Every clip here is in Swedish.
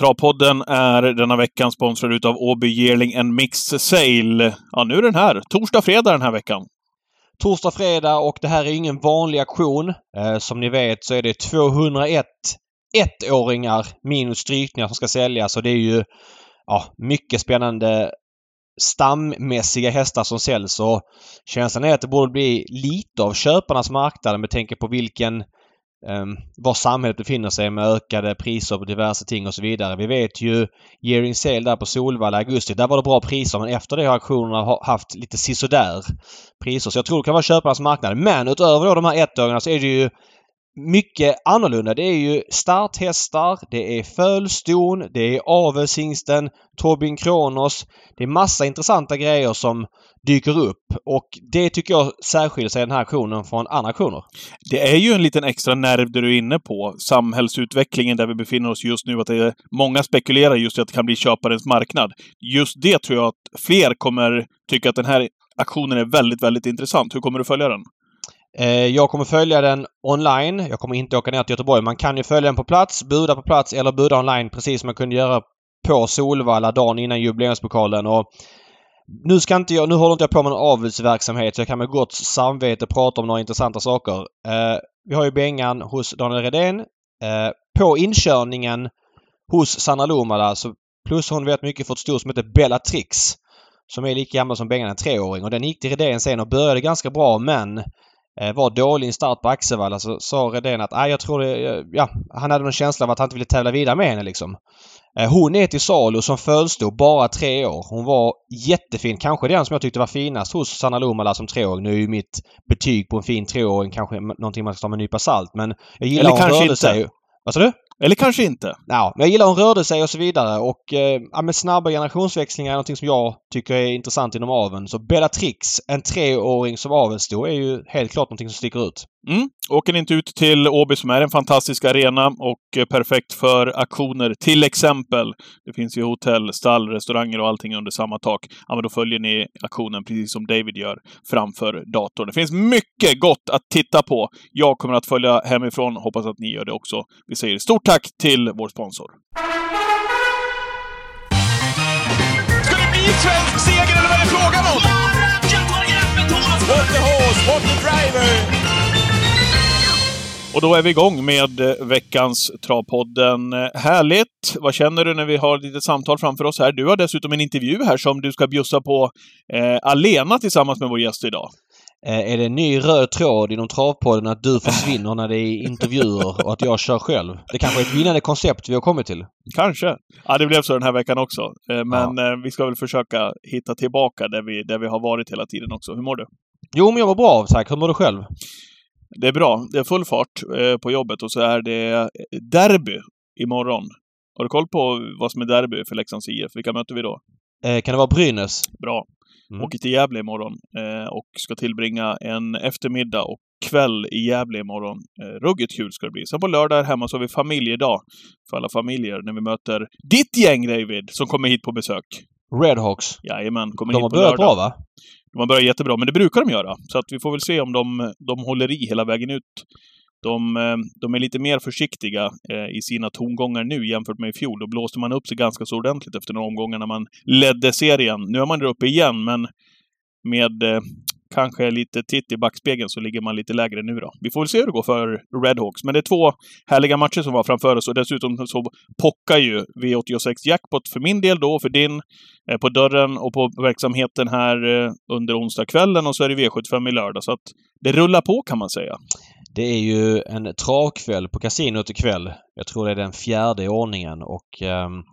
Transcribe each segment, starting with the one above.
Travpodden är denna veckan sponsrad utav Åby Yearling and Mix Sale. Ja, nu är den här. Torsdag, fredag den här veckan. Torsdag, fredag och det här är ingen vanlig aktion. Eh, som ni vet så är det 201 ettåringar minus strykningar som ska säljas och det är ju ja, mycket spännande stammässiga hästar som säljs och känslan är att det borde bli lite av köparnas marknad med tanke på vilken Ehm, var samhället befinner sig med ökade priser på diverse ting och så vidare. Vi vet ju Yearing Sale där på Solvalla i augusti. Där var det bra priser men efter det har auktionerna haft lite sisådär priser. Så jag tror det kan vara köparnas marknad. Men utöver då de här ettåringarna så är det ju mycket annorlunda. Det är ju starthästar, det är fölston, det är avelshingsten, Tobin Kronos. Det är massa intressanta grejer som dyker upp och det tycker jag särskiljer sig den här aktionen från andra aktioner. Det är ju en liten extra nerv du är inne på. Samhällsutvecklingen där vi befinner oss just nu. Att det är, många spekulerar just i att det kan bli köparens marknad. Just det tror jag att fler kommer tycka att den här aktionen är väldigt, väldigt intressant. Hur kommer du följa den? Eh, jag kommer följa den online. Jag kommer inte åka ner till Göteborg. Man kan ju följa den på plats, buda på plats eller buda online precis som man kunde göra på Solvalla dagen innan jubileumspokalen. Och nu ska inte jag, nu håller inte jag på med någon avelsverksamhet så jag kan med gott samvete prata om några intressanta saker. Eh, vi har ju Bengan hos Daniel Redén. Eh, på inkörningen hos Sanna Lomala så plus hon vet mycket för ett stor som heter Bellatrix. Som är lika gammal som Bengan, en treåring. Och den gick till Redén sen och började ganska bra men var dålig i start på Axevalla så sa Redén att jag tror det, eh, ja, han hade någon känsla av att han inte ville tävla vidare med henne liksom. Eh, hon är till salu som följstod bara tre år. Hon var jättefin. Kanske den som jag tyckte var finast hos Sanna Lomala som treåring. Nu är ju mitt betyg på en fin treåring kanske någonting man ska ta med en nypa salt men jag gillar Eller hon kanske rörde inte. sig. Vad sa du? Eller kanske inte. Ja, men jag gillar hur hon rörde sig och så vidare och eh, ja, med snabba generationsväxlingar är någonting som jag tycker är intressant inom aveln. Så Bellatrix, en treåring som avelsstor, är ju helt klart någonting som sticker ut. Mm. Åker ni inte ut till Åby som är en fantastisk arena och perfekt för aktioner. Till exempel, det finns ju hotell, stall, restauranger och allting under samma tak. Ja, men då följer ni aktionen precis som David gör framför datorn. Det finns mycket gott att titta på. Jag kommer att följa hemifrån. Hoppas att ni gör det också. Vi säger stort tack till vår sponsor. Ska det bli svensk seger eller vad är det frågan om? What the horse, what the driver! Och då är vi igång med eh, veckans Travpodden. Härligt! Vad känner du när vi har lite samtal framför oss här? Du har dessutom en intervju här som du ska bjussa på eh, alena tillsammans med vår gäst idag. Eh, är det en ny röd tråd inom Travpodden att du försvinner när det är intervjuer och att jag kör själv? Det kanske är ett vinnande koncept vi har kommit till? Kanske. Ja, det blev så den här veckan också. Eh, men ja. vi ska väl försöka hitta tillbaka där vi, där vi har varit hela tiden också. Hur mår du? Jo, men jag mår bra tack. Hur mår du själv? Det är bra. Det är full fart eh, på jobbet och så är det derby imorgon. Har du koll på vad som är derby för Leksands IF? Vilka möter vi då? Eh, kan det vara Brynäs? Bra. Mm. Åker till Gävle imorgon eh, och ska tillbringa en eftermiddag och kväll i Gävle imorgon. Eh, ruggigt kul ska det bli. Sen på lördag hemma så har vi familjedag för alla familjer när vi möter ditt gäng David som kommer hit på besök. Redhawks? Jajamän, kommer de hit på lördag. De har börjat bra va? De har börjat jättebra, men det brukar de göra. Så att vi får väl se om de, de håller i hela vägen ut. De, eh, de är lite mer försiktiga eh, i sina tongångar nu jämfört med i fjol. Då blåste man upp sig ganska så ordentligt efter några omgångar när man ledde serien. Nu är man där uppe igen, men med eh, kanske lite titt i backspegeln så ligger man lite lägre nu då. Vi får väl se hur det går för Redhawks. Men det är två härliga matcher som var framför oss och dessutom så pockar ju V86 Jackpot för min del då, för din, eh, på dörren och på verksamheten här eh, under onsdagskvällen och så är det V75 i lördag. Så att det rullar på kan man säga. Det är ju en travkväll på kasinot ikväll. Jag tror det är den fjärde i ordningen och... Um...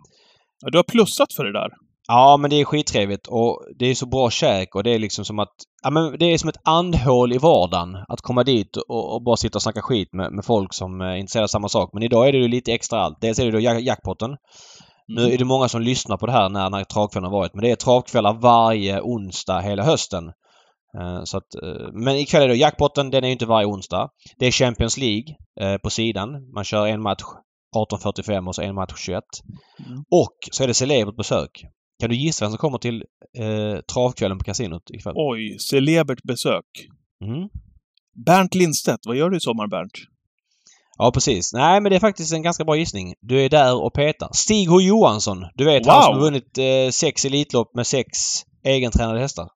Ja, du har plussat för det där. Ja, men det är skittrevligt och det är så bra käk och det är liksom som att... Ja, men det är som ett andhål i vardagen att komma dit och, och bara sitta och snacka skit med, med folk som är intresserade av samma sak. Men idag är det ju lite extra allt. Dels är det då jackpotten. Mm. Nu är det många som lyssnar på det här när, när travkvällen har varit. Men det är travkvällar varje onsdag hela hösten. Uh, så att, uh, men ikväll är det jackpotten. Den är ju inte varje onsdag. Det är Champions League uh, på sidan. Man kör en match 18.45 och så en match 21. Mm. Och så är det celebert besök. Kan du gissa vem som kommer till eh, travkvällen på kasinot ikväll? Oj, celebert besök. Mm. Bernt Lindstedt, vad gör du i sommar Bernt? Ja, precis. Nej, men det är faktiskt en ganska bra gissning. Du är där och petar. Stig H Johansson. Du vet Wow. han som har vunnit eh, sex Elitlopp med sex egentränade hästar.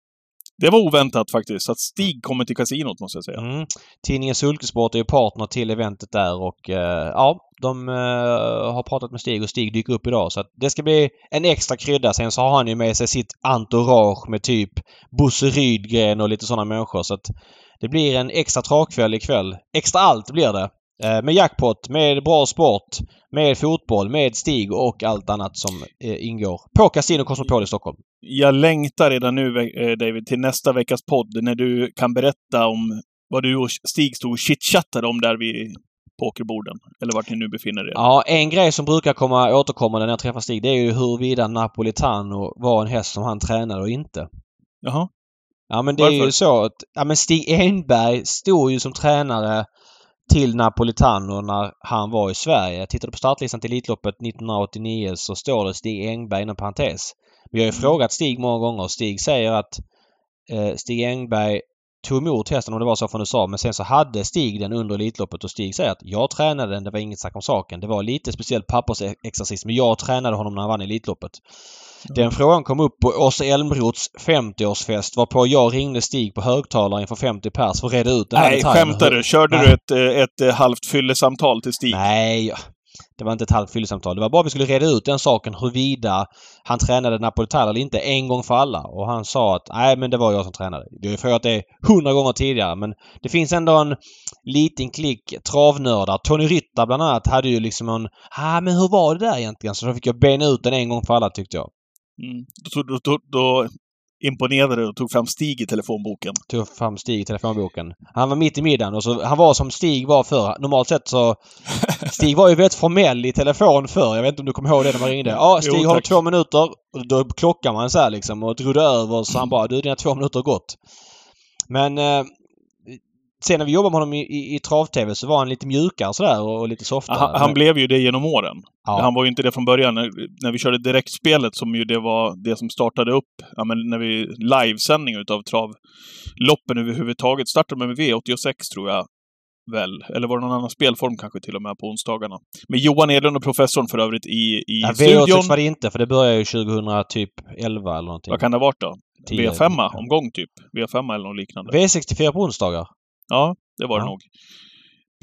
Det var oväntat faktiskt, att Stig kommer till kasinot måste jag säga. Mm. Tidningen Sulkesport är ju partner till eventet där och eh, ja, de eh, har pratat med Stig och Stig dyker upp idag. Så att det ska bli en extra krydda. Sen så har han ju med sig sitt entourage med typ Bosse Rydgren och lite sådana människor. Så att det blir en extra travkväll ikväll. Extra allt blir det. Eh, med jackpot, med bra sport, med fotboll, med Stig och allt annat som eh, ingår på Casino Cosmopol i Stockholm. Jag längtar redan nu, eh, David, till nästa veckas podd när du kan berätta om vad du och Stig stod och chitchattade om där vid pokerborden. Eller vart ni nu befinner er. Ja, en grej som brukar komma återkommande när jag träffar Stig det är ju huruvida Napolitano var en häst som han tränade och inte. Jaha. Ja men det är Varför? ju så att ja, men Stig Enberg stod ju som tränare till Napolitano när han var i Sverige. Tittar du på startlistan till Elitloppet 1989 så står det Stig Engberg inom parentes. Vi har ju Mm. frågat Stig många gånger och Stig säger att eh, Stig Engberg tog emot hästen om det var så från USA men sen så hade Stig den under Elitloppet och Stig säger att jag tränade den, det var inget snack om saken. Det var lite speciell pappersexercis men jag tränade honom när han vann Elitloppet. Den frågan kom upp på Åsa Elmroths 50-årsfest varpå jag ringde Stig på högtalare inför 50 pers för att reda ut den här Nej, detaljen. skämtar du? Körde Nej. du ett, eh, ett eh, halvt fyllesamtal till Stig? Nej, det var inte ett halvt fyllesamtal. Det var bara att vi skulle reda ut den saken huruvida han tränade Napolitano eller inte en gång för alla. Och han sa att nej men det var jag som tränade. Vi har ju frågat det hundra gånger tidigare men det finns ändå en liten klick travnördar. Tony Rytta bland annat hade ju liksom en ah, men hur var det där egentligen? Så då fick jag bena ut den en gång för alla tyckte jag. Mm. Då, då, då, då imponerade och tog fram Stig i telefonboken. tog fram Stig i telefonboken. Han var mitt i middagen och så, han var som Stig var förr. Normalt sett så... Stig var ju väldigt formell i telefon förr. Jag vet inte om du kommer ihåg det när man ringde. Ja, Stig Jo, har tack. två minuter? Och då klockar man så här liksom och drog över så han bara du dina två minuter har gått. Men eh, sen när vi jobbade med honom i, i, i trav-tv så var han lite mjukare sådär och, och lite softare. Han, han blev ju det genom åren. ja. Han var ju inte det från början. När, när vi körde direktspelet som ju det var det som startade upp, ja, men när vi livesändning utav travloppen överhuvudtaget. Startade med V86 tror jag väl. Eller var det någon annan spelform kanske till och med på onsdagarna. Med Johan Edlund och professorn för övrigt i, i Ja, studion. V86 var det inte för det började ju 2000 typ 11 eller någonting. Vad kan det ha varit då? 10. V5 omgång typ? V5 eller något liknande. V64 på onsdagar. Ja, det var det Ja. nog.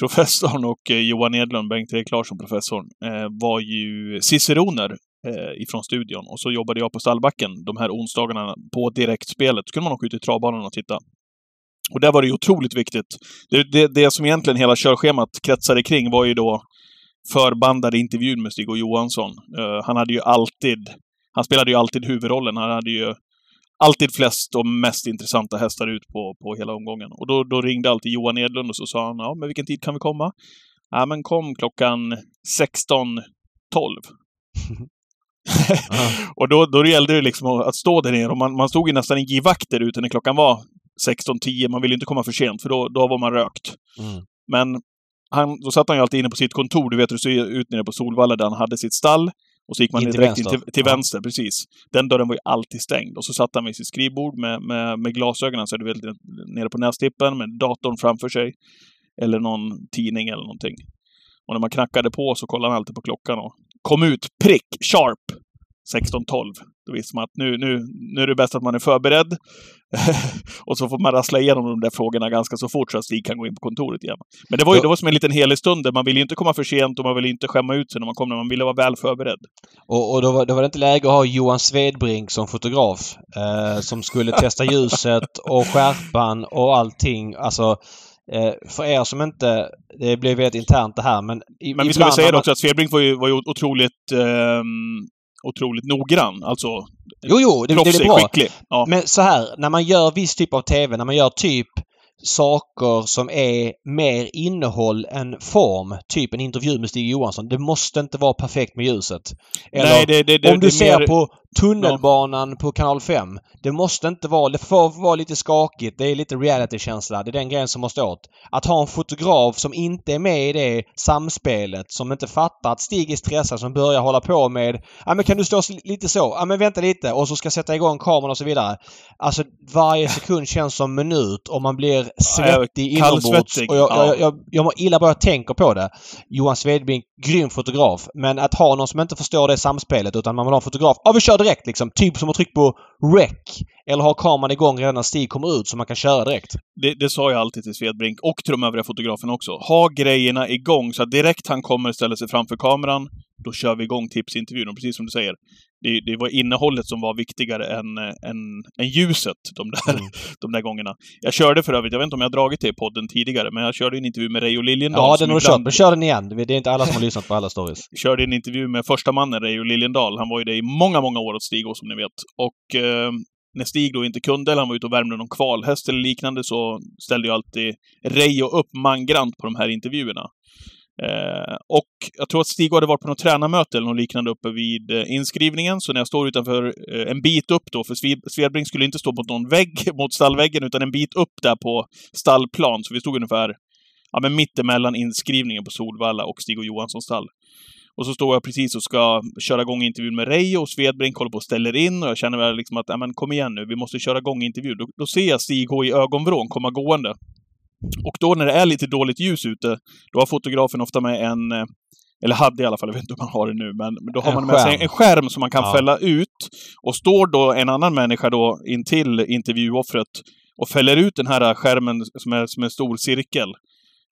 Professorn och eh, Johan Edlund, Bengt-Erik Larsson, professorn, eh, var ju ciceroner eh, ifrån studion. Och så jobbade jag på stallbacken de här onsdagarna på direktspelet. Så kunde man åka ut i travbanan och titta. Och där var det ju otroligt viktigt. Det, det, det som egentligen hela körschemat kretsade kring var ju då förbandade intervjun med Stig och Johansson. Eh, han hade ju alltid... Han spelade ju alltid huvudrollen. Han hade ju alltid flest och mest intressanta hästar ut på, på hela omgången. Och då, då ringde alltid Johan Edlund och så sa han, ja, men vilken tid kan vi komma? Ja, men kom klockan 16.12. Ja. och då, då gällde det liksom att stå där nere och man, man stod ju nästan i givakt där ute när klockan var 16.10. Man ville inte komma för sent för då, då var man rökt. Mm. Men han, då satt han ju alltid inne på sitt kontor. Du vet hur det ser ut nere på Solvalla där han hade sitt stall. Och så gick man In till direkt in vänster. till, till Ja. vänster, precis. Den dörren var ju alltid stängd. Och så satt han vid sitt skrivbord med, med, med glasögonen, så du vet, nere på nästippen, med datorn framför sig. Eller någon tidning eller någonting. Och när man knackade på så kollade han alltid på klockan och kom ut prick, sharp, 16.12. Då visste man att nu, nu, nu är det bäst att man är förberedd. och så får man rassla igenom de där frågorna ganska så fort så att Stig kan gå in på kontoret igen. Men det var ju det var som en liten helig stund där man ville ju inte komma för sent och man ville inte skämma ut sig när man kom, när man ville vara väl förberedd. Och, och då, var, då var det inte läge att ha Johan Svedbrink som fotograf. Eh, som skulle testa ljuset och skärpan och allting. Alltså, eh, för er som inte... Det blev väldigt internt det här men... Men vi ibland skulle säga man- också att Svedbrink var ju, var ju otroligt, ehm, otroligt noggrann. Alltså Jo, jo, det, det proffsig, är bra. skicklig. Ja. Men så här, när man gör viss typ av TV, när man gör typ saker som är mer innehåll än form, typ en intervju med Stig Johansson. Det måste inte vara perfekt med ljuset. Eller Nej, det, det, det, om du det ser mer- på Tunnelbanan på kanal 5. Det måste inte vara... Det får vara lite skakigt. Det är lite reality-känsla. Det är den grejen som måste åt. Att ha en fotograf som inte är med i det samspelet, som inte fattar att Stig är stressad, som börjar hålla på med Ja men kan du stå lite så? Ja men vänta lite och så ska sätta igång kameran och så vidare. Alltså varje sekund känns som minut och man blir svettig inombords. Och jag, ja. jag, jag, jag mår illa bara jag tänker på det. Johan Svedbrink, grym fotograf. Men att ha någon som inte förstår det samspelet utan man vill ha en fotograf. Ja vi kör direkt liksom. Typ som att trycka på rec. Eller ha kameran igång redan när Stig kommer ut så man kan köra direkt. Det, det sa jag alltid till Svedbrink och till de övriga fotograferna också. Ha grejerna igång så att direkt han kommer ställa sig framför kameran, då kör vi igång tipsintervjun. Och precis som du säger, det, det var innehållet som var viktigare än, än, än ljuset de där, Mm. de där gångerna. Jag körde för övrigt, jag vet inte om jag har dragit det i podden tidigare, men jag körde en intervju med Reijo Liljendahl. Ja, den har du ibland- kört. Men kör den igen. Det är inte alla som har lyssnat på alla stories. körde en intervju med första mannen, Reijo Liljendahl. Han var ju det i många, många år åt Stig som ni vet. Och eh, när Stig då inte kunde, eller han var ute och värmde någon kvalhäst eller liknande, så ställde ju alltid Reijo upp mangrant på de här intervjuerna. Eh, och jag tror att Stig hade varit på något tränarmöte eller något liknande uppe vid eh, inskrivningen, så när jag står utanför eh, en bit upp då, för Svedbrink skulle inte stå mot någon vägg, mot stallväggen, utan en bit upp där på stallplan, så vi stod ungefär ja, men mittemellan inskrivningen på Solvalla och Stig och Johanssons stall. Och så står jag precis och ska köra igång intervjun med Reijo och Svedbrink håller på och ställer in och jag känner väl liksom att, ja men kom igen nu, vi måste köra igång intervjun. Då, då ser jag Stig gå i ögonvrån komma gående. Och då när det är lite dåligt ljus ute, då har fotografen ofta med en, eh, eller hade i alla fall, jag vet inte om man har det nu, men men då har En man med sig skärm. en skärm som man kan Ja. fälla ut. Och står då en annan människa då intill intervjuoffret och fäller ut den här skärmen som är som en stor cirkel,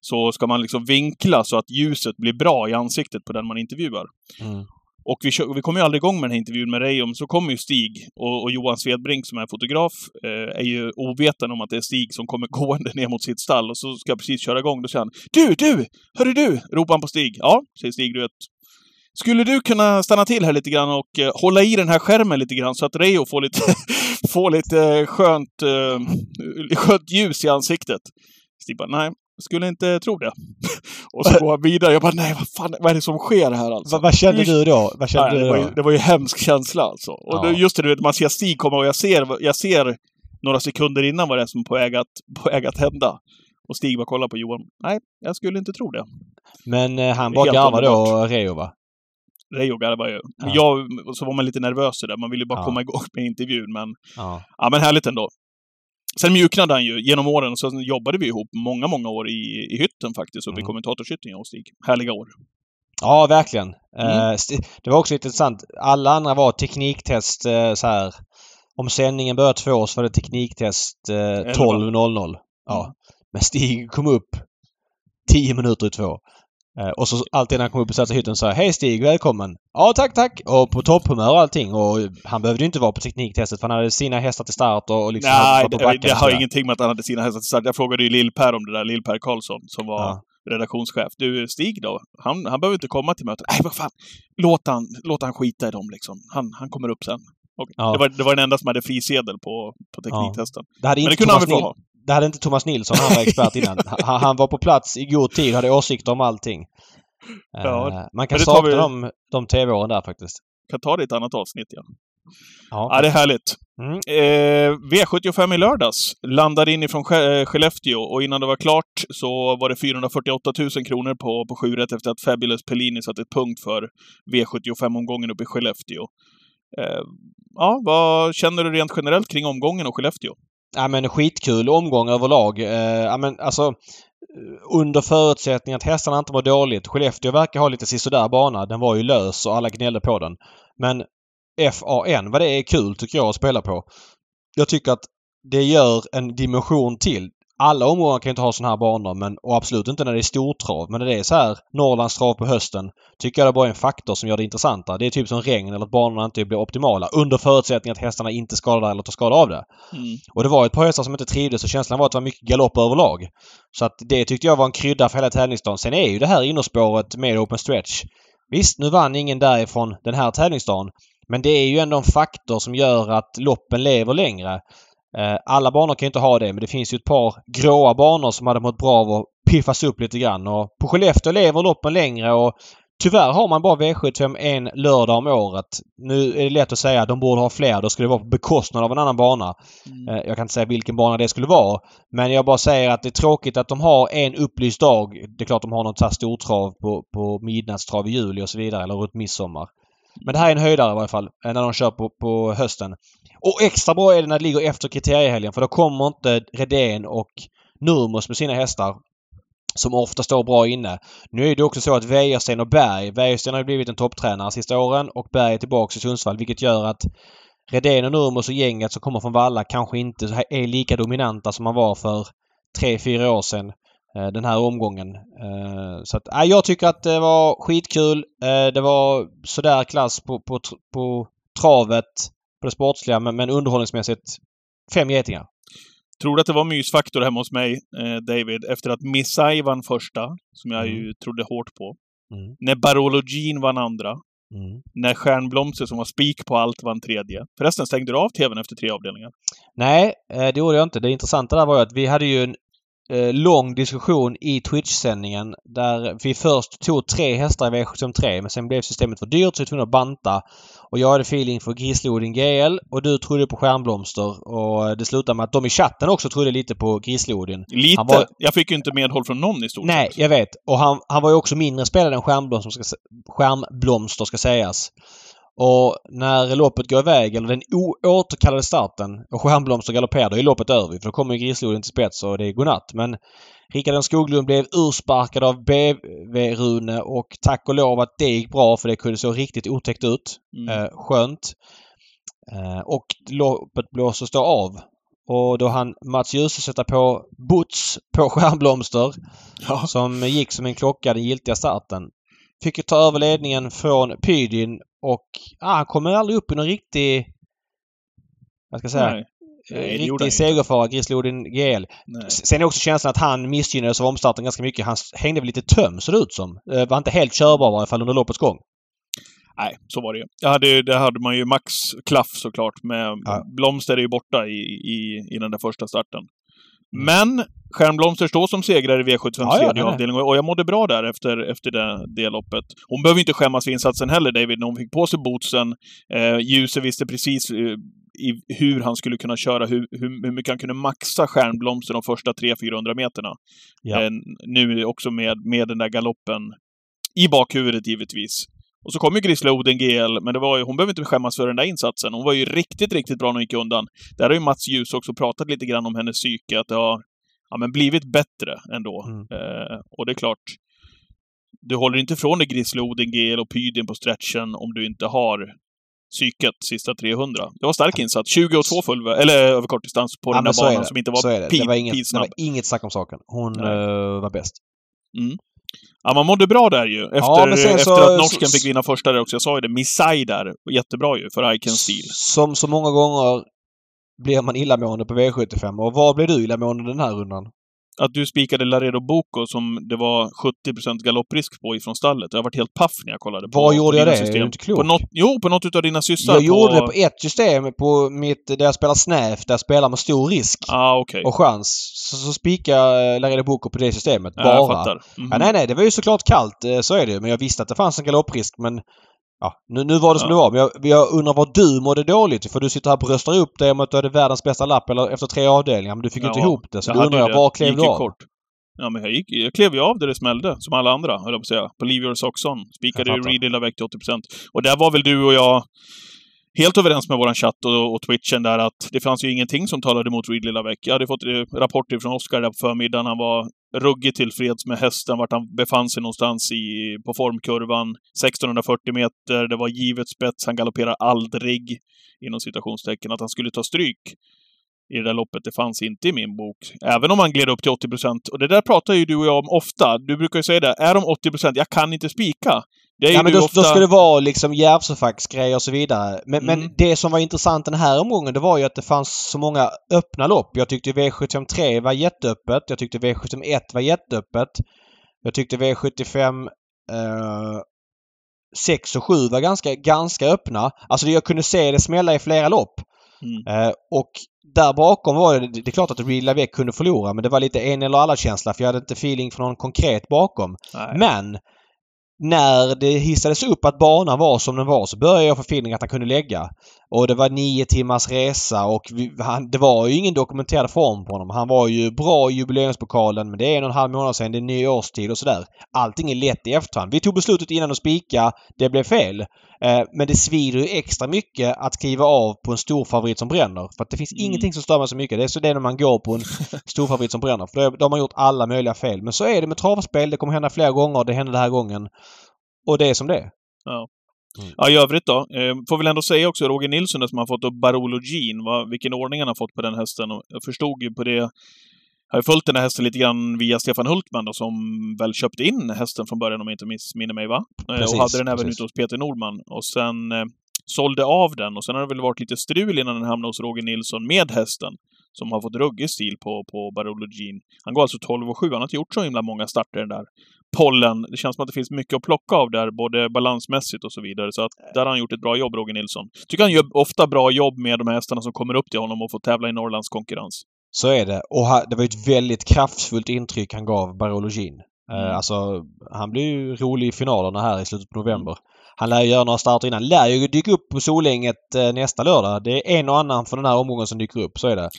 så ska man liksom vinkla så att ljuset blir bra i ansiktet på den man intervjuar. Mm. Och vi, vi kom ju aldrig igång med den här intervjun med Reijo, men så kommer ju Stig och, och Johan Svedbrink som är fotograf eh, är ju ovetande om att det är Stig som kommer gående ner mot sitt stall och så ska jag precis köra igång. Då säger han Du, du! Hörru du! ropar han på Stig. Ja, säger Stig, du vet. Skulle du kunna stanna till här lite grann och eh, hålla i den här skärmen lite grann så att Reijo får lite, får lite eh, skönt, eh, skönt ljus i ansiktet? Stig bara, nej, skulle inte tro det. och så går han vidare. Jag bara, nej, vad fan, vad är det som sker här alltså? Vad, vad kände du då? Vad kände Nej, du det, var då? ju, det var ju hemsk känsla alltså. Och Ja. det, just det, du vet, man ser Stig komma och jag ser, jag ser några sekunder innan vad det är som är på väg att, på väg att hända. Och Stig bara kollar på Johan. Nej, jag skulle inte tro det. Men eh, han bara garvade då. Reijo va? Reijo garvar ju. Ja. Jag, så var man lite nervös där. Man ville bara Ja. komma igång med intervjun. Men, Ja. ja, men härligt ändå. Sen mjuknade han ju genom åren och sen jobbade vi ihop många, många år i, i hytten faktiskt. Uppe i Mm. kommentatorshytten jag och Stig. Härliga år. Ja, verkligen. Mm. Eh, st- det var också intressant. Alla andra var tekniktest eh, så här. Om sändningen började två så var det tekniktest eh, 12.00. Ja. Mm. Men Stig kom upp 10 minuter i två. Eh, och så alltid när han kom upp och satte hytten sa jag, Hej Stig, välkommen! Ja, tack, tack! Och på topphumör och allting. Och han behövde ju inte vara på tekniktestet för han hade sina hästar till start och, och liksom Nej, det, det och har ingenting med att han hade sina hästar till start. Jag frågade ju Lill-Per om det där, Lill-Per Karlsson, som var Ja. redaktionschef. Du, Stig då? Han, han behöver inte komma till mötet. Nej, vad fan! Låt han, låt han skita i dem liksom. Han, han kommer upp sen. Ja. Det, var, det var den enda som hade frisedel på, på tekniktesten. Det hade, Men det inte kunde han Thomas väl få ha? Det hade inte Thomas Nilsson, han var expert innan. Han, han var på plats i god tid, hade åsikter om allting. Ja, Eh, man kan sakna vi- de, de tv-åren där faktiskt. Kan ta det i ett annat avsnitt, ja. Ja. Ja, det är härligt. Mm. Eh, V75 i lördags landade in ifrån Ske- eh, Skellefteå och innan det var klart så var det 448 000 kronor på, på sju rätt efter att Fabulous Pellini satte ett punkt för V75-omgången uppe i Skellefteå. Eh, ja, vad känner du rent generellt kring omgången och Skellefteå? Ja men skitkul omgång överlag. Eh, ja men alltså eh, under förutsättning att hästarna inte mår dåligt. Skellefteå verkar ha lite sisådär bana. Den var ju lös och alla gnällde på den. Men FAN, vad det är kul tycker jag att spela på. Jag tycker att det gör en dimension till. Alla omgångar kan inte ha sådana här banor men, och absolut inte när det är stortrav. Men när det är så här Norrlandstrav på hösten tycker jag det bara är en faktor som gör det intressanta. Det är typ som regn eller att banorna inte blir optimala. Under förutsättning att hästarna inte skadar eller tar skada av det. Mm. Och det var ett par hästar som inte trivdes och känslan var att det var mycket galopp överlag. Så att det tyckte jag var en krydda för hela tävlingsdagen. Sen är ju det här innerspåret med open stretch. Visst, nu vann ingen därifrån den här tävlingsdagen. Men det är ju ändå en faktor som gör att loppen lever längre. Eh, Alla banor kan ju inte ha det men det finns ju ett par gråa banor som hade mått bra av att piffas upp lite grann. Och på Skellefteå lever loppen längre och Tyvärr har man bara V75 en lördag om året. Nu är det lätt att säga att de borde ha fler. Då skulle det vara på bekostnad av en annan bana. Mm. Eh, Jag kan inte säga vilken bana det skulle vara. Men jag bara säger att det är tråkigt att de har en upplyst dag. Det är klart de har något så här stortrav på, på midnattstrav i juli och så vidare. Eller runt midsommar. Men det här är en höjdare i varje fall. eh, När de kör på, på hösten. Och extra bra är det när det ligger efter kriteriehelgen. För då kommer inte Redén och Nurmos med sina hästar. Som ofta står bra inne. Nu är det också så att Wäjersten och Berg. Wäjersten har ju blivit en topptränare sista åren och Berg är tillbaks i Sundsvall vilket gör att Redén och Nurmos och gänget som kommer från Valla kanske inte är lika dominanta som man var för tre, fyra år sedan. Eh, den här omgången. Eh, så att, eh, jag tycker att det var skitkul. Det var sådär klass på, på, på travet, på det sportsliga, men, men underhållningsmässigt fem getingar. Tror du att det var mysfaktor hemma hos mig, eh, David, efter att Missai vann första, som jag ju trodde hårt på. Mm. När Barolo Jean vann andra. Mm. När Stjärnblomster, som var spik på allt, vann tredje. Förresten, stängde du av TVn efter tre avdelningar? Nej, eh, det gjorde jag inte. Det intressanta där var ju att vi hade ju en eh, lång diskussion i Twitch-sändningen där vi först tog tre hästar i V753 men sen blev systemet för dyrt så vi var tvungna att banta. Och jag hade feeling för Grislodin GL och du trodde på Stjärnblomster och det slutade med att de i chatten också trodde lite på Grislodin. Lite. Var- Jag fick ju inte medhåll från någon i stort Nej, jag vet. Och han, han var ju också mindre spelare än Stjärnblomster ska, Stjärnblomster ska sägas. Och när loppet går iväg, eller den oåterkallade starten, och Stjärnblomster galopperar, då är loppet över. För då kommer ju Grislodin till spets och det är godnatt. Men Rickard Skoglund blev ursparkad av BV-Rune och tack och lov att det gick bra för det kunde se riktigt otäckt ut. Mm. Eh, skönt. Eh, och loppet blåses då av. Och då han Mats Djuse sätta på Boots på Stjärnblomster Ja. som gick som en klocka den giltiga starten. Fick ta över ledningen från Pydin och ah, han kommer aldrig upp i någon riktig... Vad ska jag säga? Nej. Nej, gjorde riktig segerfara, Grislodin GL. Nej. Sen är också känslan att han missgynnades av omstarten ganska mycket. Han hängde väl lite töm ser det ut som. Eh, Var inte helt körbar i varje fall under loppets gång. Nej, så var det ju. Jag hade, där hade man ju Max klaff såklart. Med Ja. Blomster är ju borta i, i, i den där första starten. Mm. Men Stjärnblomster står som segrare i V75 Ja, ja, tredje nej. avdelning och jag mådde bra där efter, efter det, det loppet. Hon behöver inte skämmas för insatsen heller, David, när hon fick på sig bootsen. Eh, Ljuse visste precis eh, i, hur han skulle kunna köra, hur, hur, hur mycket han kunde maxa Stjärnblomster de första 300-400 meterna. Ja. Eh, nu också med, med den där galoppen i bakhuvudet givetvis. Och så kom ju Grisla Oden GL, men det var ju, hon behöver inte skämmas för den där insatsen. Hon var ju riktigt, riktigt bra när hon gick undan. Där har ju Mats Ljus också pratat lite grann om hennes psyke, att det har ja, men blivit bättre ändå. Mm. Eh, och det är klart, du håller inte ifrån dig Grisla Oden GL och Pydin på stretchen om du inte har psyket sista 300. Det var stark insats. 20 och 2 full, eller över kortdistans på Ja, den där banan som inte var det. Det var, inget, det var inget snack om saken. Hon eh, var bäst. Ja, man mådde bra där ju. Efter, Ja, efter så- att norsken så- fick vinna första där också. Jag sa ju det. Missai där. Jättebra ju för I Can Steel. Som så många gånger blir man illamående på V75. Och var blev du illamående den här rundan? Att du spikade Laredo Boko som det var 70% galopprisk på ifrån stallet. Jag har varit helt paff när jag kollade på Var gjorde på jag det? Är System. du inte klok? På något, jo, på något utav dina systrar. Jag gjorde det på ett system på mitt, där jag spelar snävt, där jag spelar med stor risk ah, okej. och chans. Så, så spikade jag Laredo Boko på det systemet. Ja, jag bara. fattar. Mhm. Ja, nej, nej, det var ju såklart kallt. eh, Så är det ju. Men jag visste att det fanns en galopprisk. Men ja, nu, nu var det som Ja. det var. Men jag, jag undrar vad du mådde dåligt För du sitter här och bröstar upp dig om att du hade världens bästa lapp eller efter tre avdelningar. Men du fick Ja, inte ihop det. Så då undrar jag, var klev du av? kort. Ja, men jag, gick, jag klev ju av där det smällde, som alla andra, höll jag på att säga. På Leave Your Socks On. Spikade ju väck till 80%. Och där var väl du och jag helt överens med våran chatt och, och Twitchen där att det fanns ju ingenting som talade emot Reed Lilla. Jag hade fått eh, rapporter från Oskar där på förmiddagen. Han var ruggigt tillfreds med hästen, vart han befann sig någonstans i, på formkurvan. 1640 meter, det var givet spets, han galopperar aldrig, inom citationstecken, att han skulle ta stryk i det där loppet. Det fanns inte i min bok. Även om han gled upp till 80 procent. Och det där pratar ju du och jag om ofta. Du brukar ju säga det. Är de 80 procent, Jag kan inte spika. Det är Ja men då, ofta... då ska det vara liksom Järvsöfax-grejer och så vidare. Men, Mm. men det som var intressant den här omgången det var ju att det fanns så många öppna lopp. Jag tyckte V753 var jätteöppet. Jag tyckte V751 var jätteöppet. Jag tyckte V75 eh, 6 och 7 var ganska, ganska öppna. Alltså jag kunde se det smälla i flera lopp. Mm. Eh, och där bakom var det, det är klart att Real Lavec kunde förlora men det var lite en eller alla känsla för jag hade inte feeling för någon konkret bakom. Nej. Men när det hissades upp att banan var som den var så började jag få feeling att han kunde lägga. Och det var nio timmars resa och vi, han, det var ju ingen dokumenterad form på honom. Han var ju bra i jubileumspokalen men det är en och en halv månad sedan. Det är nyårstid och sådär. Allting är lätt i efterhand. Vi tog beslutet innan att spika. Det blev fel. Eh, men det svider ju extra mycket att skriva av på en stor favorit som bränner. För att det finns Mm. ingenting som stör mig så mycket. Det är så det är när man går på en stor favorit som bränner. För då har man gjort alla möjliga fel. Men så är det med travspel. Det kommer hända flera gånger. Det hände den här gången. Och det är som det är. Ja, i övrigt då. Eh, får väl ändå säga också Roger Nilsson som har fått upp Barolo Jean, vad, vilken ordning han har fått på den hästen. Jag förstod ju på det jag har ju följt den här hästen lite grann via Stefan Hultman då, som väl köpte in hästen från början om jag inte missminner mig, va? Eh, Precis, och hade den även precis. ute hos Peter Nordman. Och sen eh, sålde av den och sen har det väl varit lite strul innan den hamnade hos Roger Nilsson med hästen. Som har fått ruggig stil på, på Barolo Jean. Han går alltså 12 och 7. Han har inte gjort så himla många starter den där pollen. Det känns som att det finns mycket att plocka av där, både balansmässigt och så vidare. Så att där har han gjort ett bra jobb, Roger Nilsson. Tycker han gör ofta bra jobb med de här hästarna som kommer upp till honom och får tävla i Norrlands konkurrens. Så är det. Och det var ett väldigt kraftfullt intryck han gav Barolo Jean. Eh, Mm. Alltså, han blev ju rolig i finalerna här i slutet på november. Han lär ju göra några starter innan. Lär ju dyka upp på Solänget eh, nästa lördag. Det är en och annan från den här omgången som dyker upp. Så är det.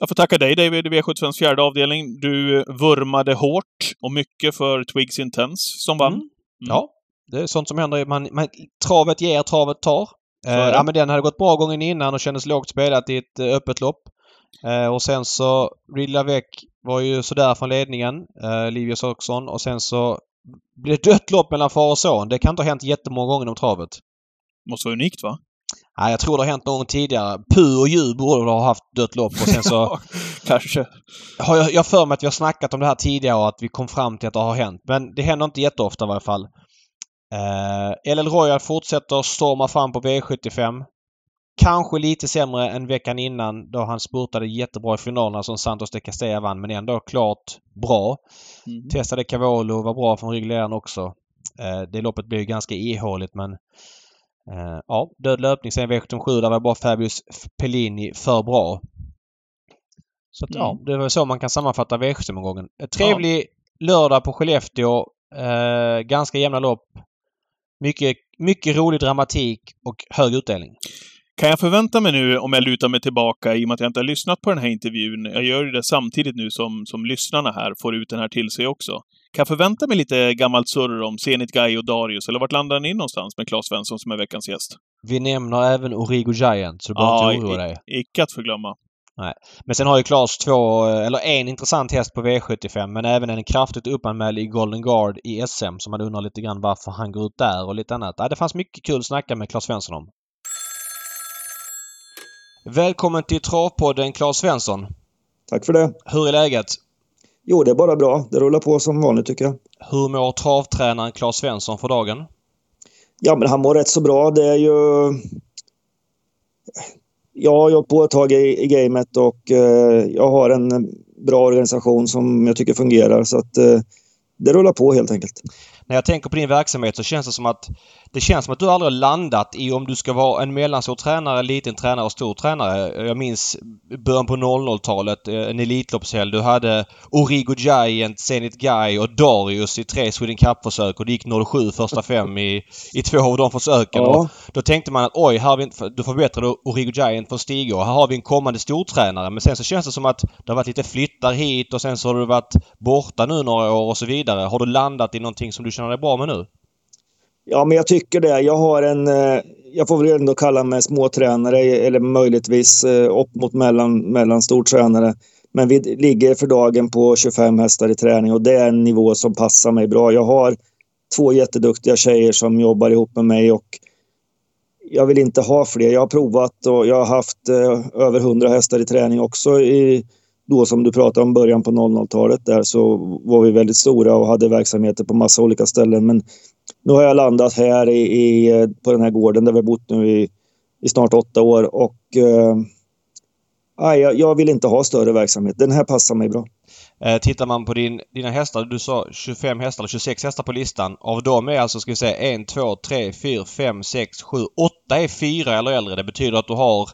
Jag får tacka dig David i V75s fjärde avdelning. Du vurmade hårt och mycket för Twigs Intense som vann. Mm. Ja, det är sånt som händer. Man, man, travet ger, travet tar. Eh, ja, men den hade gått bra gången innan och kändes lågt spelat i ett eh, öppet lopp. Eh, och sen så Väck var ju sådär från ledningen. Eh, Livius Oxon. Och sen så blev det dött lopp mellan far och son. Det kan inte ha hänt jättemånga gånger inom travet. Måste vara unikt va? Nej, jag tror det har hänt någon gång tidigare. Pu och Ju borde ha haft dött lopp och sen så Kanske. har jag, jag för mig att vi har snackat om det här tidigare och att vi kom fram till att det har hänt. Men det händer inte jätteofta i varje fall. Eh, LL Royal fortsätter storma fram på V75. Kanske lite sämre än veckan innan då han spurtade jättebra i finalerna som Santos de Castella vann men ändå klart bra. Mhm. Testade Cavallo, var bra från ryggledaren också. Eh, det loppet blev ganska ihåligt men eh, ja, död löpning sen V77 där var bara Fabius Pellini för bra. Så att, ja, Mm. det var så man kan sammanfatta V75-omgången. En Trevlig lördag på Skellefteå. Eh, ganska jämna lopp. Mycket, mycket rolig dramatik och hög utdelning. Kan jag förvänta mig nu, om jag lutar mig tillbaka, i och med att jag inte har lyssnat på den här intervjun, jag gör ju det samtidigt nu som, som lyssnarna här får ut den här till sig också. Kan jag förvänta mig lite gammalt surr om Zenit Guy och Darius, eller vart landar ni någonstans med Claes Svensson som är veckans gäst? Vi nämner även Origo Giant så du behöver Ja, inte oroa dig. Icke att förglömma. Men sen har ju Claes två, eller en intressant häst på V75 men även en kraftigt uppanmäld i Golden Guard i SM som man undrar lite grann varför han går ut där och lite annat. Ja, det fanns mycket kul att snacka med Claes Svensson om. Välkommen till Travpodden Claes Svensson. Tack för det. Hur är läget? Jo, det är bara bra. Det rullar på som vanligt tycker jag. Hur mår travtränaren Claes Svensson för dagen? Ja, men han mår rätt så bra. Det är ju... Jag har jobbat på ett tag i, i gamet och eh, jag har en bra organisation som jag tycker fungerar. Så att eh, det rullar på helt enkelt. När jag tänker på din verksamhet så känns det som att det känns som att du aldrig har landat i om du ska vara en mellanstor tränare, liten tränare och stor tränare. Jag minns början på 00-talet, eh, en Elitloppshelg. Du hade Origo Giant, Zenit Guy och Darius i tre Sweden Cup-försök och det gick 07 första fem i, i två av de försöken. Ja, då tänkte man att oj, här har vi du förbättrade Origo Giant från Stig och här har vi en kommande stortränare. Men sen så känns det som att det har varit lite flyttar hit och sen så har du varit borta nu några år och så vidare. Har du landat i någonting som du känna dig bra med nu? ja, men jag tycker det. Jag har en... Eh, jag får väl ändå kalla mig småtränare eller möjligtvis eh, upp mot mellan, mellanstor tränare. Men vi ligger för dagen på 25 hästar i träning och det är en nivå som passar mig bra. Jag har två jätteduktiga tjejer som jobbar ihop med mig och jag vill inte ha fler. Jag har provat och jag har haft eh, över 100 hästar i träning också. I, då som du pratade om början på 00-talet där så var vi väldigt stora och hade verksamheter på massa olika ställen. Men nu har jag landat här i, i, på den här gården där vi har bott nu i, i snart åtta år och eh, jag, jag vill inte ha större verksamhet. Den här passar mig bra. Eh, tittar man på din, dina hästar, du sa 25 hästar eller 26 hästar på listan. Av dem är alltså, ska vi säga, 1, 2, 3, 4, 5, 6, 7, 8 är 4 eller äldre. Det betyder att du har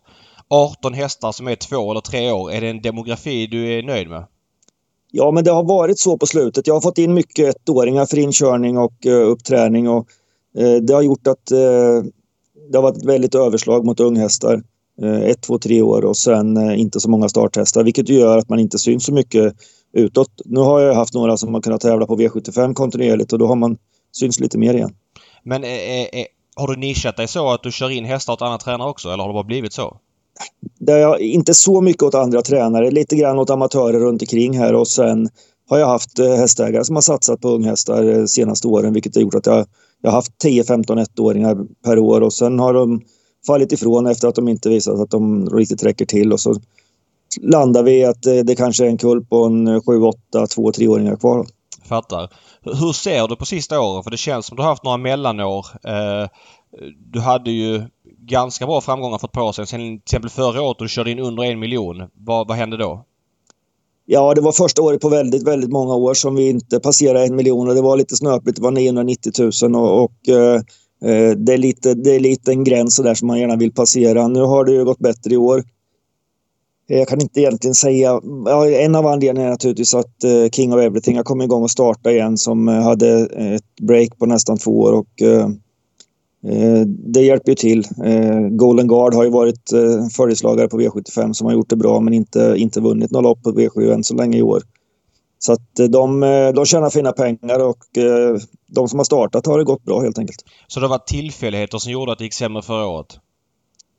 18 hästar som är två eller tre år. Är det en demografi du är nöjd med? Ja, men det har varit så på slutet. Jag har fått in mycket ettåringar för inkörning och uh, uppträning och uh, det har gjort att uh, det har varit ett väldigt överslag mot unghästar. Ett, två, tre år och sen inte så många starthästar vilket gör att man inte syns så mycket utåt. Nu har jag haft några som har kunnat tävla på V75 kontinuerligt och då har man syns lite mer igen. Men är, är, har du nischat dig så att du kör in hästar åt andra tränare också eller har det bara blivit så? Det är inte så mycket åt andra tränare, lite grann åt amatörer runt omkring här och sen har jag haft eh, hästägare som har satsat på unghästar de senaste åren vilket har gjort att jag, jag har haft 10-15 ettåringar per år och sen har de fallit ifrån efter att de inte visat att de riktigt räcker till och så landar vi i att eh, det, kanske är en kull på en 7-8, 2-3-åringar kvar. Fattar. Hur ser du på sista åren? För det känns som du har haft några mellanår. Du hade ju ganska bra framgångar för ett par år sedan. Sen till exempel förra året då du körde in under en miljon. Vad, vad hände då? Ja, det var första året på väldigt, väldigt många år som vi inte passerade en miljon och det var lite snöpligt. Det var 990 000 och, och eh, eh, det, är lite, det är lite en gräns där som man gärna vill passera. Nu har det ju gått bättre i år. Eh, jag kan inte egentligen säga. Ja, en av anledningarna är naturligtvis att eh, King of Everything har kommit igång och startat igen som eh, hade ett break på nästan två år och eh, det hjälper ju till. Golden Guard har ju varit följeslagare på V75 som har gjort det bra men inte, inte vunnit något lopp på V7 än så länge i år. Så att de, de tjänar fina pengar och de som har startat har det gått bra helt enkelt. Så det var tillfälligheter som gjorde att det gick sämre förra året?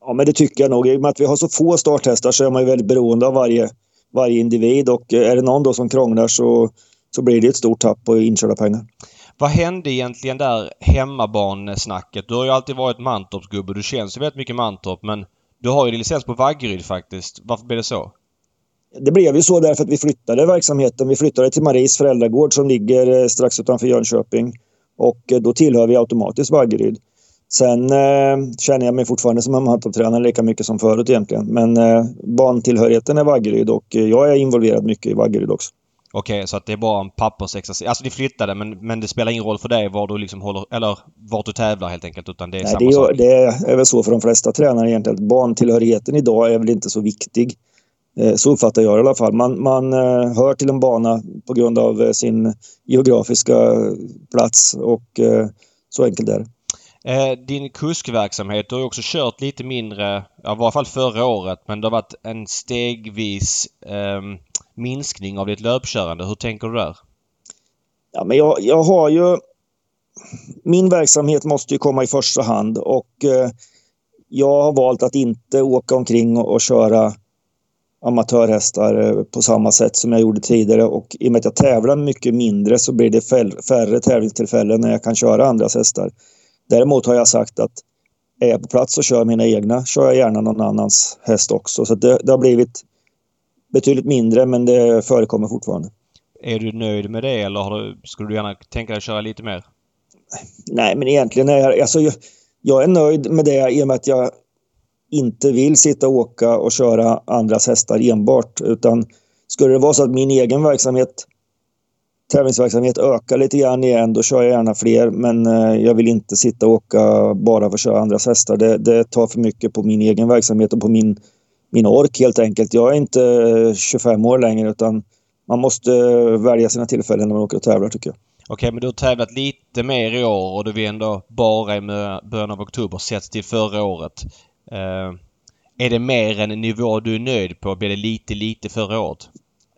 Ja, men det tycker jag nog. I och med att vi har så få starthästar så är man ju väldigt beroende av varje, varje individ och eh, är det någon då som krånglar så, så blir det ett stort tapp på inkörda pengar. Vad hände egentligen där hemmabanesnacket? Du har ju alltid varit Mantorpsgubbe. Du känns ju väldigt mycket Mantorp men du har ju licens på Vaggeryd faktiskt. Varför blev det så? Det blev ju så därför att vi flyttade verksamheten. Vi flyttade till Maries föräldragård som ligger eh, strax utanför Jönköping. Och eh, då tillhör vi automatiskt Vaggeryd. Sen eh, känner jag mig fortfarande som en Mantorp-tränare lika mycket som förut egentligen. Men eh, bantillhörigheten är Vaggeryd och eh, jag är involverad mycket i Vaggeryd också. Okej, okay, så att det är bara en pappersexercis. Alltså ni flyttade men, men det spelar ingen roll för dig var du liksom håller, eller vart du tävlar helt enkelt utan det är Nej, samma det, sak? det är väl så för de flesta tränare egentligen. Bantillhörigheten idag är väl inte så viktig. Eh, så uppfattar jag det i alla fall. Man, man eh, hör till en bana på grund av eh, sin geografiska plats och så enkelt är det. Din kuskverksamhet, du har också kört lite mindre, ja, i varje fall förra året, men det har varit en stegvis eh, minskning av ditt löpkörande. Hur tänker du där? Ja, men jag, jag har ju... Min verksamhet måste ju komma i första hand och eh, jag har valt att inte åka omkring och, och köra amatörhästar eh, på samma sätt som jag gjorde tidigare och i och med att jag tävlar mycket mindre så blir det färre tävlingstillfällen när jag kan köra andras hästar. Däremot har jag sagt att är jag på plats och kör mina egna kör jag gärna någon annans häst också. Så det, det har blivit betydligt mindre men det förekommer fortfarande. Är du nöjd med det eller du, skulle du gärna tänka dig att köra lite mer? Nej, men egentligen är jag, alltså, jag, jag är nöjd med det i och med att jag inte vill sitta och åka och köra andras hästar enbart. Utan skulle det vara så att min egen verksamhet tävlingsverksamhet ökar lite grann igen, då kör jag gärna fler. Men eh, jag vill inte sitta och åka bara för att köra andras hästar. Det, det tar för mycket på min egen verksamhet och på min, min ork helt enkelt. Jag är inte 25 år längre utan man måste välja sina tillfällen när man åker och tävlar tycker jag. Okej, men du har tävlat lite mer i år och du är ändå bara i början av oktober sett till förra året. Uh, är det mer en nivå du är nöjd på? Blir det lite, lite förra året?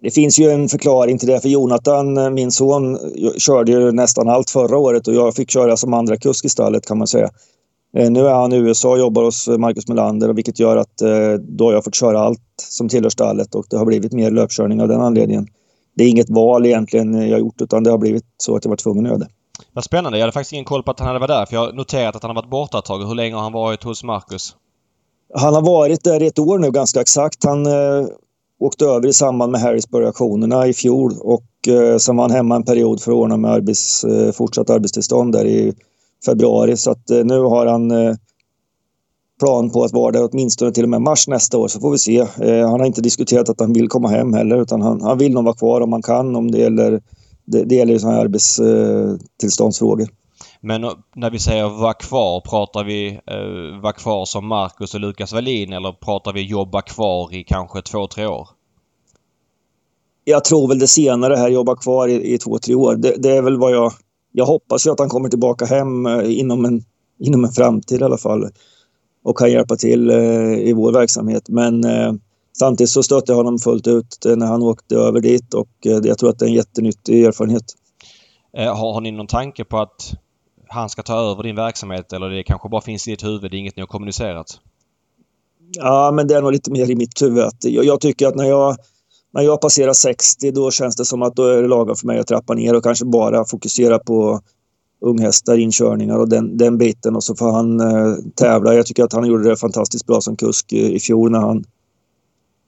Det finns ju en förklaring till det. För Jonathan, eh, min son, körde ju nästan allt förra året och jag fick köra som andra kusk i stallet kan man säga. Eh, nu är han i USA och jobbar hos Marcus Melander vilket gör att eh, då har jag fått köra allt som tillhör stallet och det har blivit mer löpkörning av den anledningen. Det är inget val egentligen jag gjort utan det har blivit så att jag var tvungen att göra det. Vad spännande. Jag hade faktiskt ingen koll på att han hade varit där för jag har noterat att han har varit borta ett tag. Hur länge har han varit hos Marcus? Han har varit där i ett år nu ganska exakt. Han åkte över i samband med Harrisburg-aktionerna i fjol och eh, sen var han hemma en period för att ordna med arbets, eh, fortsatt arbetstillstånd där i februari. Så att eh, nu har han eh, plan på att vara där åtminstone till och med mars nästa år så får vi se. Eh, han har inte diskuterat att han vill komma hem heller utan han, han vill nog vara kvar om han kan om det gäller, det, det gäller sådana här arbetstillståndsfrågor. Men när vi säger vara kvar, pratar vi eh, vara kvar som Marcus och Lukas Wallin eller pratar vi jobba kvar i kanske två, tre år? jag tror väl det senare här, jobba kvar i, i två, tre år. Det, det, är väl vad jag... Jag hoppas ju att han kommer tillbaka hem eh, inom en, inom en framtid i alla fall och kan hjälpa till eh, i vår verksamhet. Men eh, samtidigt så stötte jag honom fullt ut när han åkte över dit och jag tror att det är en jättenyttig erfarenhet. Har, har ni någon tanke på att han ska ta över din verksamhet eller det kanske bara finns i ditt huvud, det är inget ni har kommunicerat? Ja, men det är nog lite mer i mitt huvud. Jag, jag tycker att när jag, när jag passerar 60 då känns det som att då är det lagom för mig att trappa ner och kanske bara fokusera på unghästar, inkörningar och den, den biten och så får han eh, tävla. Jag tycker att han gjorde det fantastiskt bra som kusk i, i fjol när han,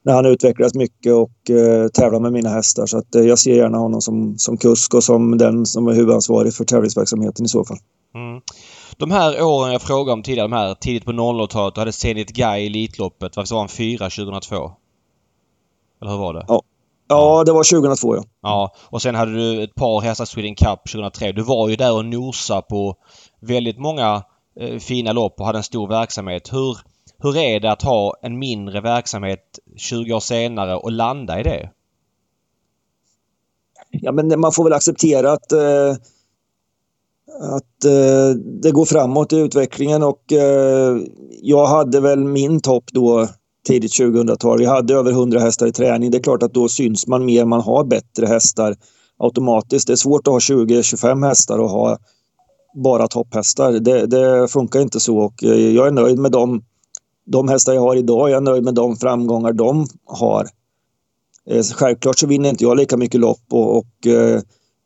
när han utvecklades mycket och eh, tävlade med mina hästar. Så att, eh, jag ser gärna honom som, som kusk och som den som är huvudansvarig för tävlingsverksamheten i så fall. Mm. De här åren jag frågade om tidigare, de här tidigt på 00-talet, du hade Zenit Guy i Elitloppet. Varför var han fyra 2002? Eller hur var det? Ja. Ja, det var 2002 ja. Ja, och sen hade du ett par hästar Sweden Cup 2003. Du var ju där och nosa på väldigt många eh, fina lopp och hade en stor verksamhet. Hur, hur är det att ha en mindre verksamhet 20 år senare och landa i det? Ja, men man får väl acceptera att, eh, att eh, det går framåt i utvecklingen och eh, jag hade väl min topp då tidigt 2000-tal. Vi hade över 100 hästar i träning. Det är klart att då syns man mer, man har bättre hästar automatiskt. Det är svårt att ha 20-25 hästar och ha bara topphästar. Det, det, funkar inte så och eh, jag är nöjd med de, de hästar jag har idag. Jag är nöjd med de framgångar de har. Eh, självklart så vinner inte jag lika mycket lopp och, och eh,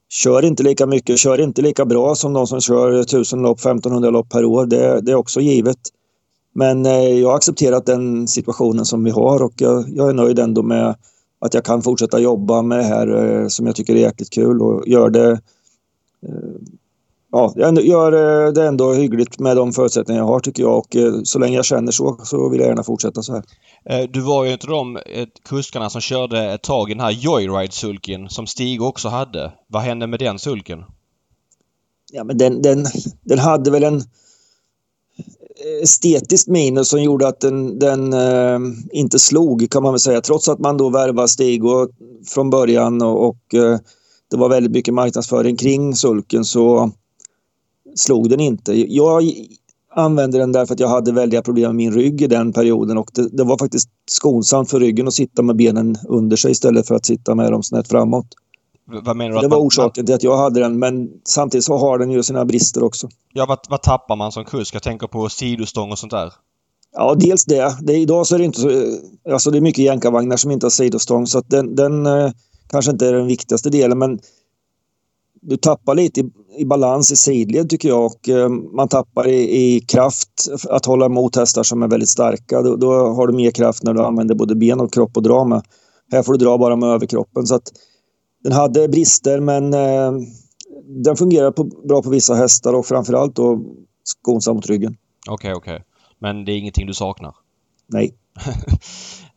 kör inte lika mycket, kör inte lika bra som de som kör 1000 lopp, 1500 lopp per år. Det, det är också givet. Men eh, jag har accepterat den situationen som vi har och jag, jag, är nöjd ändå med att jag kan fortsätta jobba med det här eh, som jag tycker är jäkligt kul och gör det eh, Ja, jag gör det ändå hyggligt med de förutsättningar jag har tycker jag och så länge jag känner så så vill jag gärna fortsätta så här. Du var ju inte de kuskarna som körde ett tag i den här Joyride-sulken som Stig också hade. Vad hände med den sulken? Ja men den, den, den hade väl en estetiskt minus som gjorde att den, den eh, inte slog kan man väl säga. Trots att man då värvade Stig och, från början och, och eh, det var väldigt mycket marknadsföring kring sulken så slog den inte. Jag använde den därför att jag hade väldiga problem med min rygg i den perioden och det, det var faktiskt skonsamt för ryggen att sitta med benen under sig istället för att sitta med dem snett framåt. Vad menar du? Det var orsaken till att jag hade den men samtidigt så har den ju sina brister också. Ja, vad, vad tappar man som kusk? Jag tänker på sidostång och sånt där. Ja, dels det. det idag så är det inte så... Alltså det är mycket jänkarvagnar som inte har sidostång så att den, den eh, kanske inte är den viktigaste delen men du tappar lite i, i balans i sidled tycker jag och eh, man tappar i, i, kraft att hålla emot hästar som är väldigt starka. Då, då, har du mer kraft när du använder både ben och kropp att dra med. Här får du dra bara med överkroppen så att den hade brister men eh, den fungerar på, bra på vissa hästar och framförallt då skonsam mot ryggen. Okej, okay, okej. Okay. Men det är ingenting du saknar? Nej.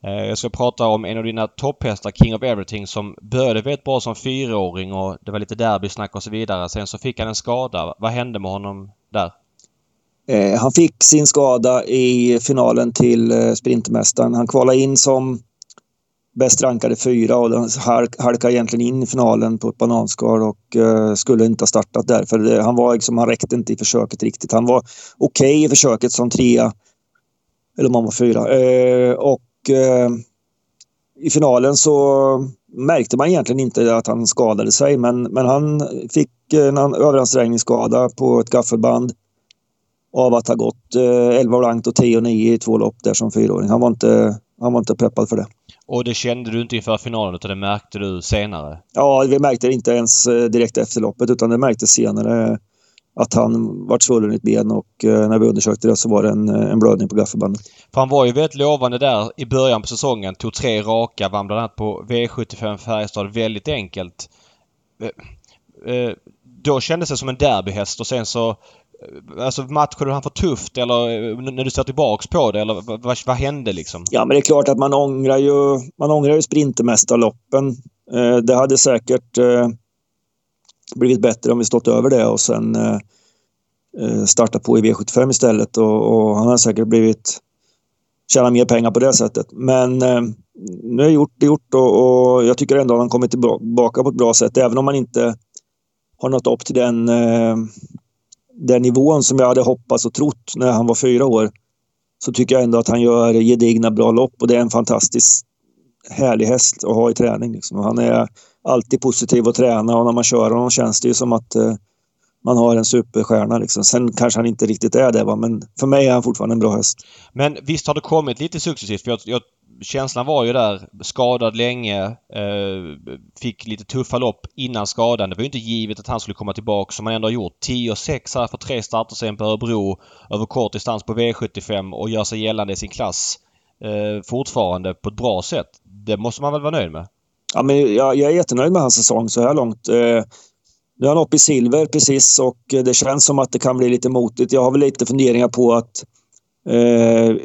Eh, jag ska prata om en av dina topphästar, King of Everything, som började väldigt bra som fyraåring och det var lite derbysnack och så vidare. Sen så fick han en skada. Vad hände med honom där? Eh, han fick sin skada i finalen till eh, Sprintmästaren. Han kvalade in som bäst rankade fyra och den halkade egentligen in i finalen på ett bananskal och uh, skulle inte ha startat där. För det, han, var liksom, han räckte inte i försöket riktigt. Han var okej okay i försöket som trea. Eller om han var fyra. Uh, och uh, i finalen så märkte man egentligen inte att han skadade sig men, men han fick en överansträngningsskada på ett gaffelband av att ha gått 11 blankt och 10 och 9 i två lopp där som fyraåring. Han var inte, han var inte peppad för det. Och det kände du inte inför finalen utan det märkte du senare? Ja, vi märkte det inte ens eh, direkt efter loppet utan det märktes senare att han vart svullen i ett ben och eh, när vi undersökte det så var det en, eh, en blödning på gaffelbandet. För han var ju väldigt lovande där i början på säsongen. Tog tre raka, vann bland annat på V75 Färjestad väldigt enkelt. Då kändes det som en derbyhäst och sen så Alltså matchade han för tufft eller eh, när du ser tillbaks på det eller vad, vad hände liksom? Ja men det är klart att man ångrar ju, man ångrar ju Sprintermästarloppen. Eh, det hade säkert eh, blivit bättre om vi stått över det och sen eh, eh startat på i V75 istället och, och, han har säkert blivit tjäna mer pengar på det sättet. Men eh, nu är det gjort, det gjort och, och, jag tycker ändå att han kommit tillbaka på ett bra sätt. Även om man inte har nått upp till den, eh, den nivån som jag hade hoppats och trott när han var fyra år. Så tycker jag ändå att han gör gedigna bra lopp och det är en fantastisk härlig häst att ha i träning. Liksom. Han är alltid positiv att träna och när man kör honom känns det ju som att eh, man har en superstjärna. Liksom. Sen kanske han inte riktigt är det, va? men för mig är han fortfarande en bra häst. Men visst har det kommit lite successivt? För jag, jag, känslan var ju där, skadad länge, eh, fick lite tuffa lopp innan skadan. Det var ju inte givet att han skulle komma tillbaka som han ändå har gjort. 10-6 här för tre starter sen på Örebro över kort distans på V75 och gör sig gällande i sin klass eh, fortfarande på ett bra sätt. Det måste man väl vara nöjd med? Ja, men jag, jag är jättenöjd med hans säsong så här långt. Eh, nu är han uppe i silver precis och eh, det känns som att det kan bli lite motigt. Jag har väl lite funderingar på att eh,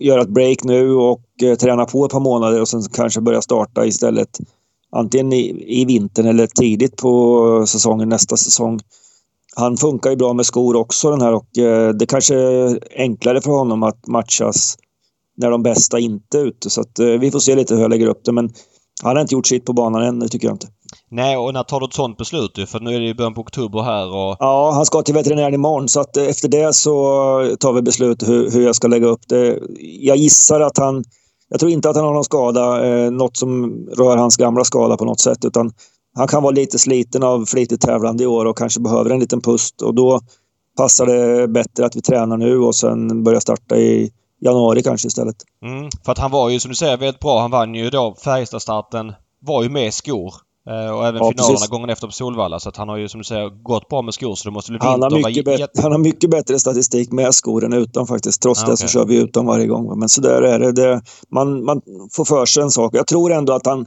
göra ett break nu och eh, träna på ett par månader och sen kanske börja starta istället. Antingen i, i vintern eller tidigt på säsongen, nästa säsong. Han funkar ju bra med skor också den här och eh, det kanske är enklare för honom att matchas när de bästa inte är ute. Så att, eh, vi får se lite hur jag lägger upp det. Men han har inte gjort sitt på banan än, det tycker jag inte. Nej, och när tar du ett sånt beslut? För nu är det ju början på oktober här och... Ja, han ska till veterinären imorgon så att eh, efter det så tar vi beslut hur, hur jag ska lägga upp det. Jag gissar att han... Jag tror inte att han har någon skada, eh, något som rör hans gamla skada på något sätt, utan han kan vara lite sliten av flitigt tävlande i år och kanske behöver en liten pust och då passar det bättre att vi tränar nu och sen börjar starta i januari kanske istället. Mm, för att han var ju som du säger väldigt bra. Han vann ju då Färjestadstarten. Var ju med skor. Eh, och även ja, finalerna precis. gången efter på Solvalla. Så att han har ju som du säger gått bra med skor. Så det måste bli han, har mycket vara... han har mycket bättre statistik med skor än utan faktiskt. Trots ah, det okay. så kör vi utan varje gång. Men så där är det. det man, man får för sig en sak. Jag tror ändå att han...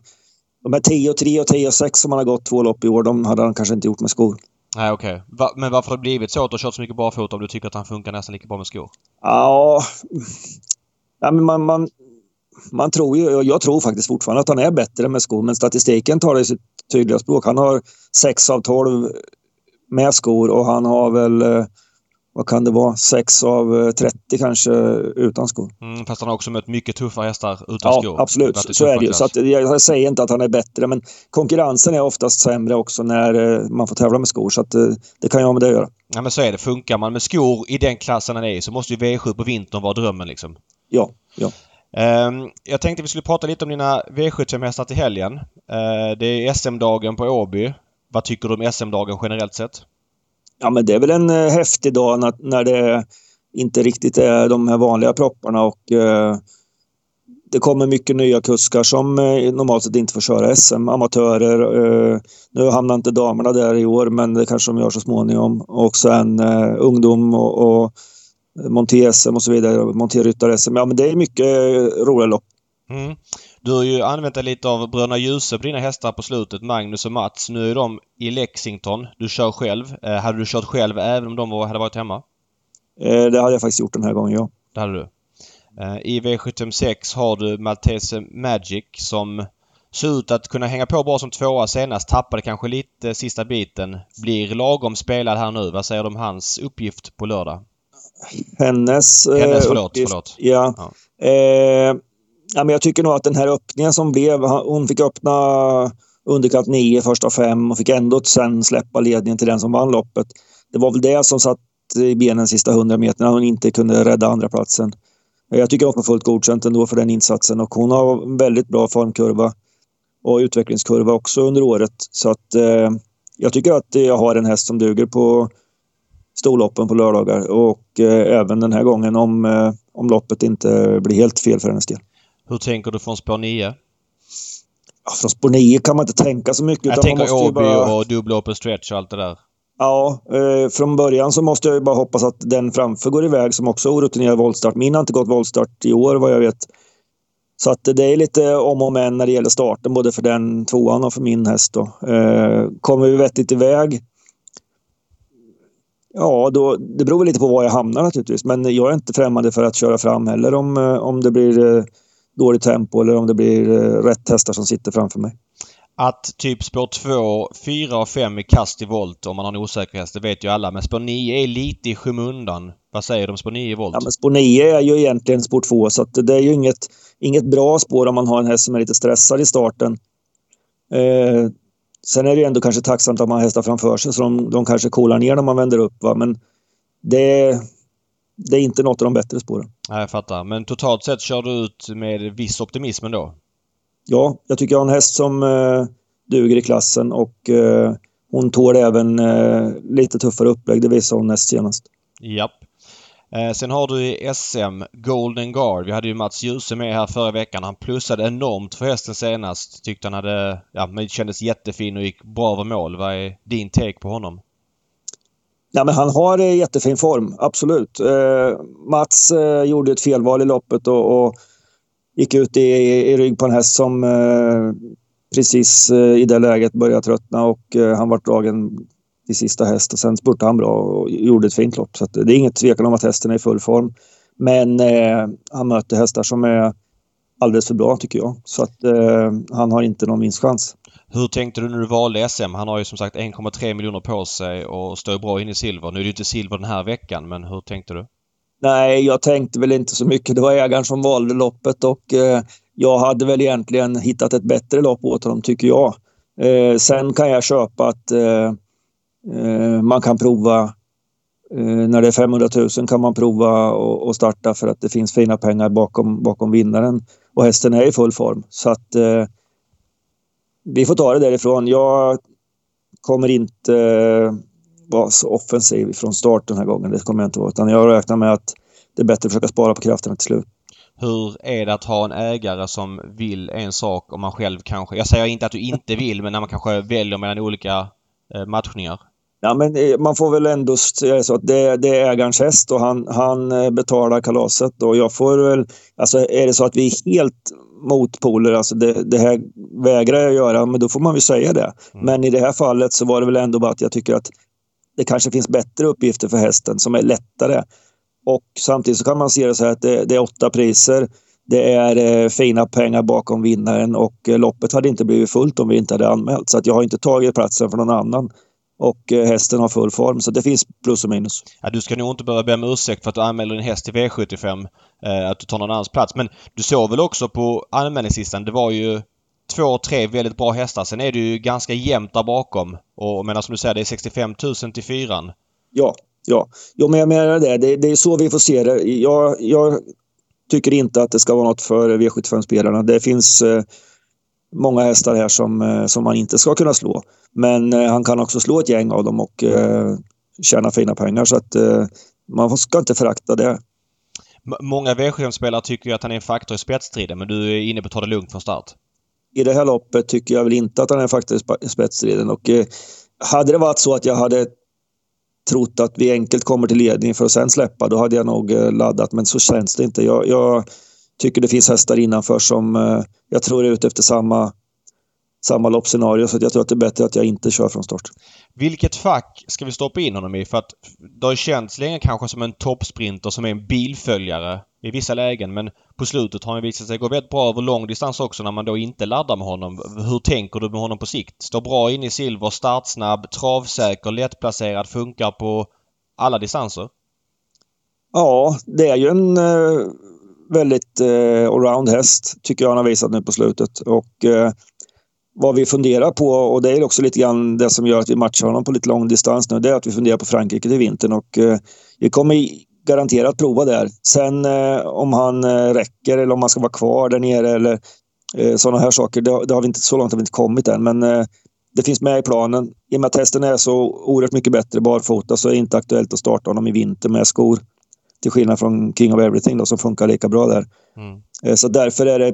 De här 10 och 3 och 10 och 6 som han har gått två lopp i år, de hade han kanske inte gjort med skor. Nej okej. Okay. Va, men varför har det blivit så att du har kört så mycket barfota om du tycker att han funkar nästan lika bra med skor? Ja, ja, men man, man, man tror ju, jag tror faktiskt fortfarande att han är bättre med skor, men statistiken talar sitt tydliga språk. Han har 6 av 12 med skor och han har väl eh, vad kan det vara, 6 av 30 eh, kanske utan skor. Mm, fast han har också mött mycket tuffa hästar utan ja, skor. Ja, absolut. Så är det ju. Så att, jag säger inte att han är bättre, men konkurrensen är oftast sämre också när eh, man får tävla med skor. Så att, det kan jag med det göra. Ja, men så är det. Funkar man med skor i den klassen han är i så måste ju V7 på vintern vara drömmen liksom. Ja, ja. Ehm, jag tänkte vi skulle prata lite om dina V75-hästar till helgen. Eh, det är SM-dagen på Åby. Vad tycker du om SM-dagen generellt sett? Ja, men det är väl en eh, häftig dag när, det inte riktigt är de här vanliga propparna och eh, det kommer mycket nya kuskar som normalt sett inte får köra SM. Amatörer. nu hamnar inte damerna där i år, men det kanske de gör så småningom. Och sen ungdom och, och Monté-SM och så vidare. Monté-ryttar-SM. Ja, men det är mycket roliga lopp. Mm. Du har ju använt dig lite av Bröderna Djuse på dina hästar på slutet, Magnus och Mats. Nu är de i Lexington. Du kör själv. Eh, hade du kört själv även om de var, hade varit hemma? Eh, det hade jag faktiskt gjort den här gången, ja. Det hade du. Eh, I V76 har du Maltese Magic som ser ut att kunna hänga på bra som tvåa senast. Tappade kanske lite sista biten. Blir lagom spelad här nu. Vad säger du om hans uppgift på lördag? Hennes... Hennes, eh, förlåt. Uppgift, förlåt. Ja. ja. Eh, ja, men jag tycker nog att den här öppningen som blev... Hon fick öppna underkant 9 första fem och fick ändå sen släppa ledningen till den som vann loppet. Det var väl det som satt i benen sista 100 meterna. Hon inte kunde rädda andra platsen. Jag tycker hon får fullt godkänt ändå för den insatsen och hon har en väldigt bra formkurva och utvecklingskurva också under året. Så att eh, jag tycker att jag har en häst som duger på storloppen på lördagar och eh, även den här gången om, eh, om loppet inte blir helt fel för hennes del. Hur tänker du från spår 9? Ja, från spår 9 kan man inte tänka så mycket. Jag tänker Åby bara... och dubbla open stretch och allt det där. Ja, eh, från början så måste jag bara hoppas att den framför går iväg som också orutinerad voltstart. Min har inte gått voltstart i år vad jag vet. Så att det är lite om och men när det gäller starten både för den tvåan och för min häst. Då. Eh, kommer vi vettigt iväg Ja, då, det beror lite på var jag hamnar naturligtvis. Men jag är inte främmande för att köra fram heller om, eh, om det blir eh, dåligt tempo eller om det blir eh, rätt hästar som sitter framför mig. Att typ spår 2, 4 och 5 i kast i volt om man har en osäker häst, det vet ju alla. Men spår 9 är lite i skymundan. Vad säger de spår 9 volt? Ja, men spår 9 är ju egentligen spår 2 så det är ju inget, inget bra spår om man har en häst som är lite stressad i starten. Eh, sen är det ju ändå kanske tacksamt att man har hästar framför sig så de, de kanske kolar ner när man vänder upp. Va? Men det, det är inte något av de bättre spåren. Nej, jag fattar. Men totalt sett kör du ut med viss optimism ändå? Ja, jag tycker jag har en häst som eh, duger i klassen och eh, hon tål även eh, lite tuffare upplägg. Det visade hon näst senast. Japp. Eh, sen har du i SM Golden Guard. Vi hade ju Mats Djuse med här förra veckan. Han plussade enormt för hästen senast. Tyckte han hade... Ja, men kändes jättefin och gick bra över mål. Vad är din take på honom? Ja, men han har eh, jättefin form, absolut. Eh, Mats eh, gjorde ett felval i loppet och, och gick ut i, i, rygg på en häst som eh, precis eh, i det läget började tröttna och eh, han var dragen till sista häst och sen spurtade han bra och gjorde ett fint lopp. Så det är inget tvekan om att hästen är i full form. Men eh, han möter hästar som är alldeles för bra tycker jag. Så att eh, han har inte någon vinstchans. Hur tänkte du när du valde SM? Han har ju som sagt 1,3 miljoner på sig och står bra in i silver. Nu är det ju inte silver den här veckan, men hur tänkte du? Nej, jag tänkte väl inte så mycket. Det var ägaren som valde loppet och eh, jag hade väl egentligen hittat ett bättre lopp åt honom, tycker jag. Eh, sen kan jag köpa att eh Eh, man kan prova eh, när det är 500 000 kan man prova och starta för att det finns fina pengar bakom, bakom vinnaren. Och hästen är i full form. Så att eh, vi får ta det därifrån. Jag kommer inte eh, vara så offensiv från start den här gången. Det kommer jag inte vara. Utan jag räknar med att det är bättre att försöka spara på krafterna till slut. Hur är det att ha en ägare som vill en sak och man själv kanske... Jag säger inte att du inte vill, men när man kanske väljer mellan olika matchningar? Ja, men eh, man får väl ändå säga så att det, det, är ägarens häst och han, han eh, betalar kalaset. Och jag får väl... Alltså är det så att vi är helt motpoler, alltså det, det här vägrar jag göra, men då får man väl säga det. Mm. Men i det här fallet så var det väl ändå bara att jag tycker att det kanske finns bättre uppgifter för hästen som är lättare. Och samtidigt så kan man se det så här att det, det är åtta priser. Det är eh, fina pengar bakom vinnaren och eh, loppet hade inte blivit fullt om vi inte hade anmält. Så att jag har inte tagit platsen för någon annan. Och eh, hästen har full form, så det finns plus och minus. Ja, du ska nog inte behöva be om ursäkt för att du anmäler din häst till V75. Eh, att du tar någon annans plats. Men du såg väl också på anmälningslistan, det var ju två, tre väldigt bra hästar. Sen är det ju ganska jämnt där bakom. Och medan som du säger, det är 65 000 till fyran. Ja, ja. Jo, men jag menar det. det. Det är så vi får se det. Jag, jag tycker inte att det ska vara något för V75-spelarna. Det finns eh, många hästar här som, eh, som man inte ska kunna slå. Men eh, han kan också slå ett gäng av dem och eh, tjäna fina pengar. Så att man ska inte förakta det. Många V75-spelare tycker ju att han är en faktor i spetsstriden, men du är inne på att ta det lugnt från start i det här loppet tycker jag väl inte att han är faktiskt i spetsstriden. Och, eh, hade det varit så att jag hade trott att vi enkelt kommer till ledning för att sen släppa, då hade jag nog laddat. Men så känns det inte. Jag, jag tycker det finns hästar innanför som eh, jag tror är ute efter samma samma loppscenario så jag tror att det är bättre att jag inte kör från start. Vilket fack ska vi stoppa in honom i? För att det har känts länge kanske som en toppsprinter som är en bilföljare i vissa lägen men på slutet har han visat sig gå väldigt bra över lång distans också när man då inte laddar med honom. Hur tänker du med honom på sikt? Står bra in i silver, startsnabb, travsäker, lättplacerad, funkar på alla distanser? Ja, det är ju en eh, väldigt eh, allround häst tycker jag han har visat nu på slutet. Och eh, vad vi funderar på, och det är också lite grann det som gör att vi matchar honom på lite lång distans nu, det är att vi funderar på Frankrike till vintern och eh, vi kommer garanterat prova där. Sen eh, om han eh, räcker eller om han ska vara kvar där nere eller eh, sådana här saker, det, det, har vi inte, så långt har vi inte kommit än. Men eh, det finns med i planen. I och med att hästen är så oerhört mycket bättre barfota så är det inte aktuellt att starta honom i vinter med skor. Till skillnad från King of Everything då, som funkar lika bra där. Mm. Eh, så därför är det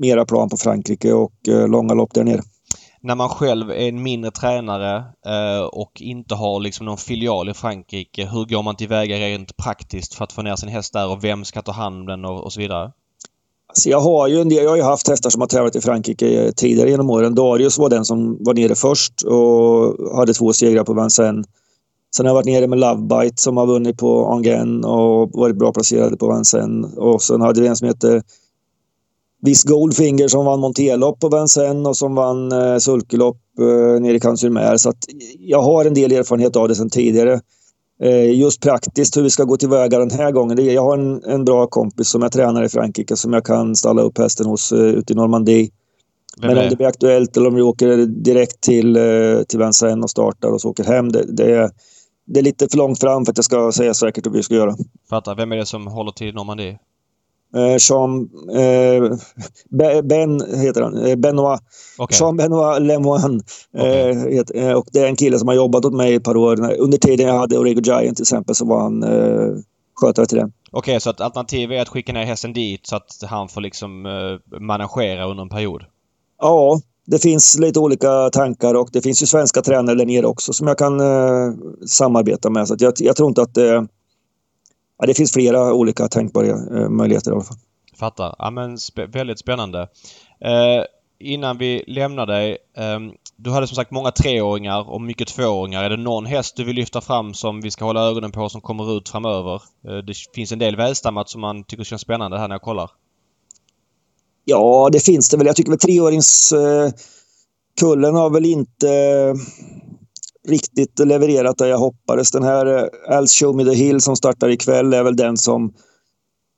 mera plan på Frankrike och eh, långa lopp där nere. När man själv är en mindre tränare eh, och inte har liksom någon filial i Frankrike, hur går man tillväga rent praktiskt för att få ner sin häst där och vem ska ta hand om den och, och så vidare? Alltså jag har ju en del, jag har ju haft hästar som har tävlat i Frankrike tidigare genom åren. Darius var den som var nere först och hade två segrar på Vincennes. Sen har jag varit nere med Lovebite som har vunnit på Angen och varit bra placerade på Vincennes. Och sen hade vi en som heter Viss Goldfinger som vann Montelopp på Vincennes och som vann eh, sulkelopp eh, nere i Cansurmer. Så att jag har en del erfarenhet av det sedan tidigare. Eh, just praktiskt hur vi ska gå tillväga den här gången. Det är, jag har en, en bra kompis som jag tränar i Frankrike som jag kan stalla upp hästen hos uh, ute i Normandie. Men om det blir aktuellt eller om vi åker direkt till, uh, till Vincennes och startar och så åker hem. Det, det, är, det är lite för långt fram för att jag ska säga säkert hur vi ska göra. Fattar. Vem är det som håller till Normandie? Eh, Jean, eh, Be- Ben heter han, eh, Benoit. Okej. Jean-Benoit Lemoine. Okej. Eh, heter- eh, och det är en kille som har jobbat åt mig ett par år. Under tiden jag hade Orego Giant till exempel så var han skötare till den. Okej, så att alternativet är att skicka ner hästen dit så att han får liksom managera under en period? Ja, det finns lite olika tankar och det finns ju svenska tränare där nere också som jag kan eh, samarbeta med. Så att jag, jag tror inte att det... Ja, det finns flera olika tänkbara eh, möjligheter i alla fall. Fattar. Ja men sp- väldigt spännande. Eh, innan vi lämnar dig. Ehm, du hade som sagt många treåringar och mycket tvååringar. Är det någon häst du vill lyfta fram som vi ska hålla ögonen på som kommer ut framöver? Eh, det finns en del välstammat som man tycker känns spännande här när jag kollar. Ja, det finns det väl. Jag tycker väl treåringskullen har väl inte eh, riktigt levererat där jag hoppades. Den här eh, Als Show Me The Hill som startar ikväll är väl den som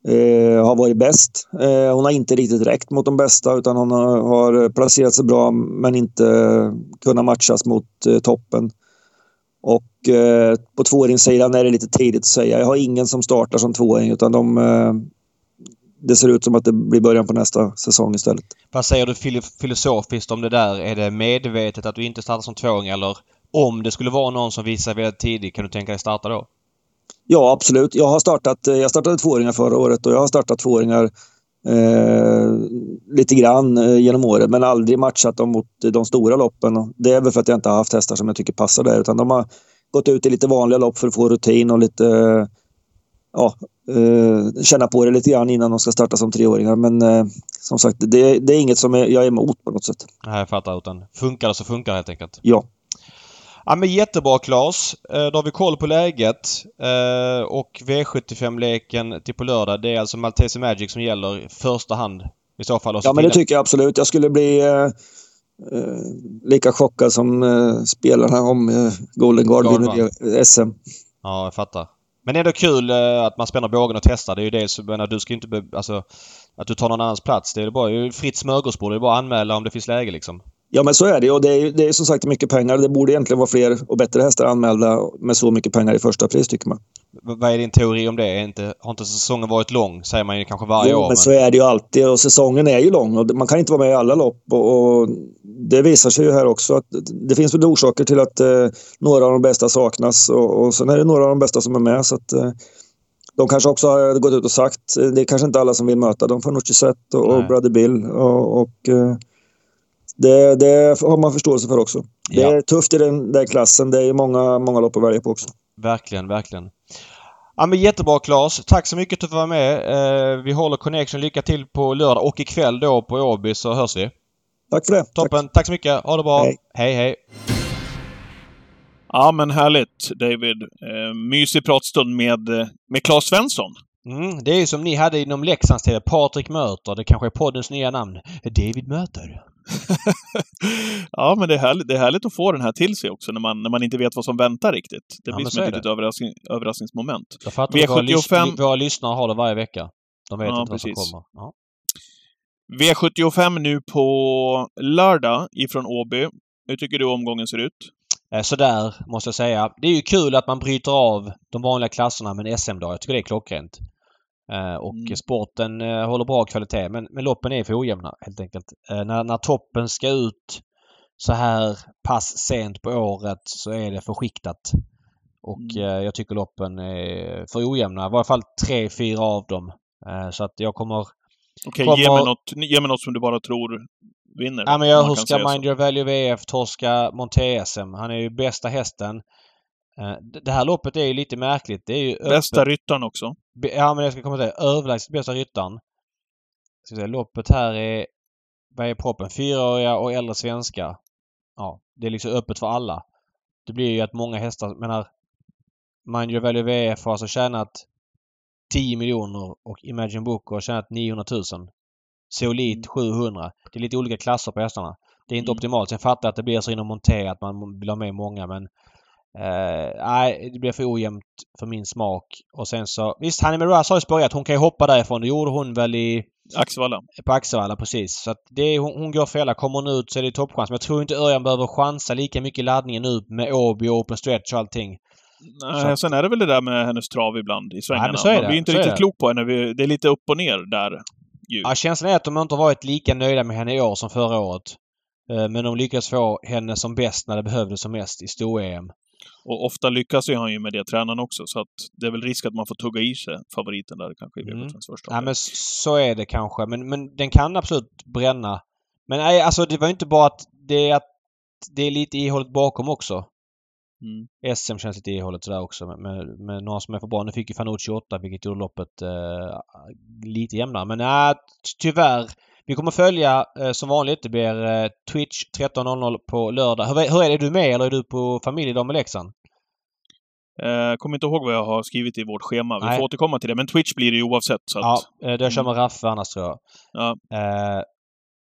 eh, har varit bäst. Eh, hon har inte riktigt räckt mot de bästa utan hon har, har placerat sig bra men inte kunnat matchas mot eh, toppen. Och eh, på tvååringssidan är det lite tidigt att säga. Jag har ingen som startar som tvååring utan de, eh, det ser ut som att det blir början på nästa säsong istället. Vad säger du filo- filosofiskt om det där? Är det medvetet att du inte startar som tvååring eller om det skulle vara någon som visar väldigt tidigt, kan du tänka dig starta då? Ja, absolut. Jag har startat, eh, jag startade tvååringar förra året och jag har startat tvååringar eh, lite grann eh, genom året men aldrig matchat dem mot de stora loppen. Det är väl för att jag inte har haft hästar som jag tycker passar där utan de har gått ut i lite vanliga lopp för att få rutin och lite eh, ja, eh, känna på det lite grann innan de ska starta som treåringar. Men eh, som sagt, det, det är inget som jag är emot på något sätt. Nej, jag fattar. Utan funkar det så funkar det helt enkelt. Ja. Ja men jättebra Claes. Eh, Då har vi koll på läget. Eh, Och V75-leken till på lördag det är alltså Maltese Magic som gäller i första hand i så fall. Ja, men det tycker jag absolut. Jag skulle bli eh, eh, lika chockad som eh, spelarna om eh, Golden Guard vinner SM. Ja, jag fattar. Men det är ändå kul eh, att man spänner bågen och testar. Det är ju dels, jag menar, du ska ju inte... Be, alltså, att du tar någon annans plats. Det är bara det är ju fritt smörgåsbord. Det är bara att anmäla om det finns läge liksom. Ja, men så är det. Och det är, det är som sagt mycket pengar. Det borde egentligen vara fler och bättre hästar anmälda med så mycket pengar i första pris, tycker man. Vad är din teori om det? Är inte, har inte säsongen varit lång? Säger man ju kanske varje Jo, år. men Men så är det ju alltid. Och säsongen är ju lång och man kan inte vara med i alla lopp. Och, och det visar sig ju här också att det finns väl orsaker till att eh, några av de bästa saknas. Och, och sen är det några av de bästa som är med. Så att, eh, de kanske också har gått ut och sagt, eh, det är kanske inte alla som vill möta dem, Fanucci Zet och, och. Brother Bill. Och, och eh, det, det har man förståelse för också. Det Ja. är tufft i den, den klassen. Det är många, många lopp att välja på också. Verkligen, verkligen. Ja men jättebra Claes. Tack så mycket för att du var med. Eh, vi håller connection. Lycka till på lördag och ikväll då på Åby så hörs vi. Tack för det. Tack. Toppen. Tack, så mycket. Ha det bra. Hej. hej. hej. Ja, men härligt David. Eh, mysig pratstund med, eh, med Claes Svensson. Mm, det är ju som ni hade inom Leksands TV. Patrik möter. Det kanske är poddens nya namn. David möter. ja, men det är, härligt, det är härligt att få den här till sig också när man, när man inte vet vad som väntar riktigt. Det Ja, blir som ett litet överraskning, överraskningsmoment. Jag fattar att våra, lys- V75 våra lyssnare har det varje vecka. De vet Ja, inte vad som precis. kommer. Ja. V75 nu på lördag ifrån Åby. Hur tycker du omgången ser ut? Eh, Sådär, måste jag säga. Det är ju kul att man bryter av de vanliga klasserna med en SM-dag. Jag tycker det är klockrent. Eh, Och Mm. sporten eh, håller bra kvalitet. Men, men loppen är för ojämna helt enkelt. Eh, När, när toppen ska ut så här pass sent på året så är det för skiktat. Och Mm. jag tycker loppen är för ojämna. I varje fall tre, fyra av dem. Så att jag kommer... Okej, Kommer- ge, mig något, ge mig något som du bara tror vinner. Ja, men jag, så. Mind Your Value VF torska Monté-SM? Han är ju bästa hästen. Det här loppet är ju lite märkligt. Det är ju Bästa öppet. ryttaren också. Ja, men jag ska komma till det. Överlägset bästa ryttaren. Ska se, loppet här är... Vad är proppen? Fyraåriga och äldre svenskar. Ja, det är liksom öppet för alla. Det blir ju att många hästar, menar... Mind Your Value VF har alltså tjänat 10 miljoner och Imagine Book har tjänat 900 000. Zeolit 700. Det är lite olika klasser på hästarna. Det är inte Mm. optimalt. Sen fattar jag att det blir så inom Monté att man vill ha med många men Eh, Nej, det blir för ojämnt för min smak. Och sen så... Visst, Hanni Miraz har ju spöjat. Hon kan ju hoppa därifrån. Det gjorde hon väl i... Axevalla. På Axevalla, precis. Så att det är, hon, hon går för hela. Kommer hon ut så är det toppchans. Men jag tror inte Örjan behöver chansa lika mycket i laddningen nu med Åby och open stretch och allting. Nej, Så- sen är det väl det där med hennes trav ibland i svängarna. men så är Man det. blir inte Så är riktigt klok på henne. Vi- Det är lite upp och ner där. Ju. Ja, känslan är att de inte har varit lika nöjda med henne i år som förra året. Eh, Men de lyckades få henne som bäst när det behövdes som mest i stor-EM. Och ofta lyckas ju han ju med det, tränaren också. Så att det är väl risk att man får tugga i sig favoriten där kanske i Mm. V75s första omgång. men så är det kanske. Men, men den kan absolut bränna. Men nej, alltså det var inte bara att det är, att det är lite ihåligt bakom också. Mm. SM känns lite ihåligt sådär också med, med några som är för bra. Nu fick ju Fanucci 8 vilket gjorde loppet eh, lite jämnare. Men nej, tyvärr. Vi kommer följa eh, som vanligt. Det blir eh, Twitch 13.00 på lördag. Hur, är det? Är du med eller är du på familjedag med Leksand? Eh, kommer inte ihåg vad jag har skrivit i vårt schema. Vi Nej. får återkomma till det. Men Twitch blir det ju oavsett. Så att, Ja, eh, jag kör med Raffe annars tror jag. Ja. Eh,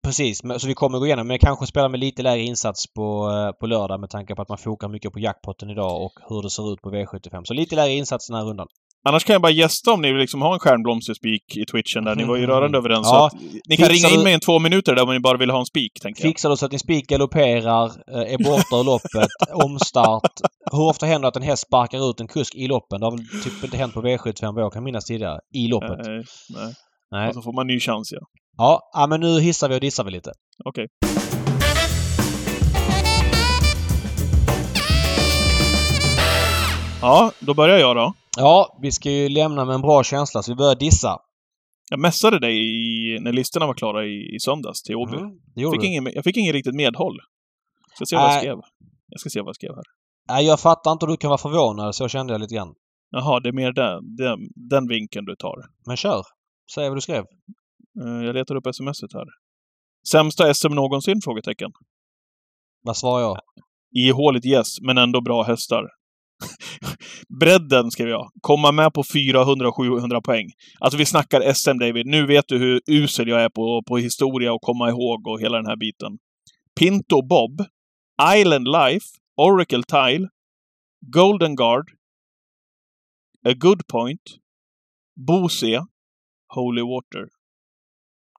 precis, så vi kommer gå igenom. Men kanske spela med lite lägre insats på, på lördag med tanke på att man fokar mycket på jackpotten idag och hur det ser ut på V75. Så lite lägre insats den här rundan. Annars kan jag bara gästa om ni vill liksom ha en stjärnblomsterspik i Twitchen där. Ni var ju Mm. rörande överens. Ja. Att ni kan ringa in mig i två minuter där om ni bara vill ha en spik, tänker jag. Fixar du så att din spik galopperar, eh, är borta ur loppet, omstart. Hur ofta händer det att en häst sparkar ut en kusk i loppen? Det har väl typ inte hänt på V75 vad jag kan minnas tidigare. I loppet. Nej, nej. Nej. Och så får man ny chans, ja. Ja, men nu hissar vi och dissar vi lite. Okej. Ja, då börjar jag då. Ja, vi ska ju lämna med en bra känsla så vi börjar dissa. Jag messade dig i, när listorna var klara i, i söndags till Åby. Mm, gjorde Fick ingen, jag fick ingen riktigt medhåll. Ska se vad jag Nej. skrev. Jag ska se vad jag skrev här. Nej, jag fattar inte hur du kan vara förvånad. Så kände jag lite grann. Jaha, det är mer den, den, den vinkeln du tar. Men kör. Säg vad du skrev. Eh, Jag letar upp smset här. Sämsta SM någonsin? Frågetecken. Vad svarar jag? Ihåligt yes, men ändå bra hästar. Bredden, skrev jag. Komma med på 400-700 poäng. Alltså vi snackar SM, David. Nu vet du hur usel jag är på, på historia och komma ihåg och hela den här biten. Pinto Bob, Island Life, Oracle Tile, Golden Guard, A Good Point, Bose, Holy Water.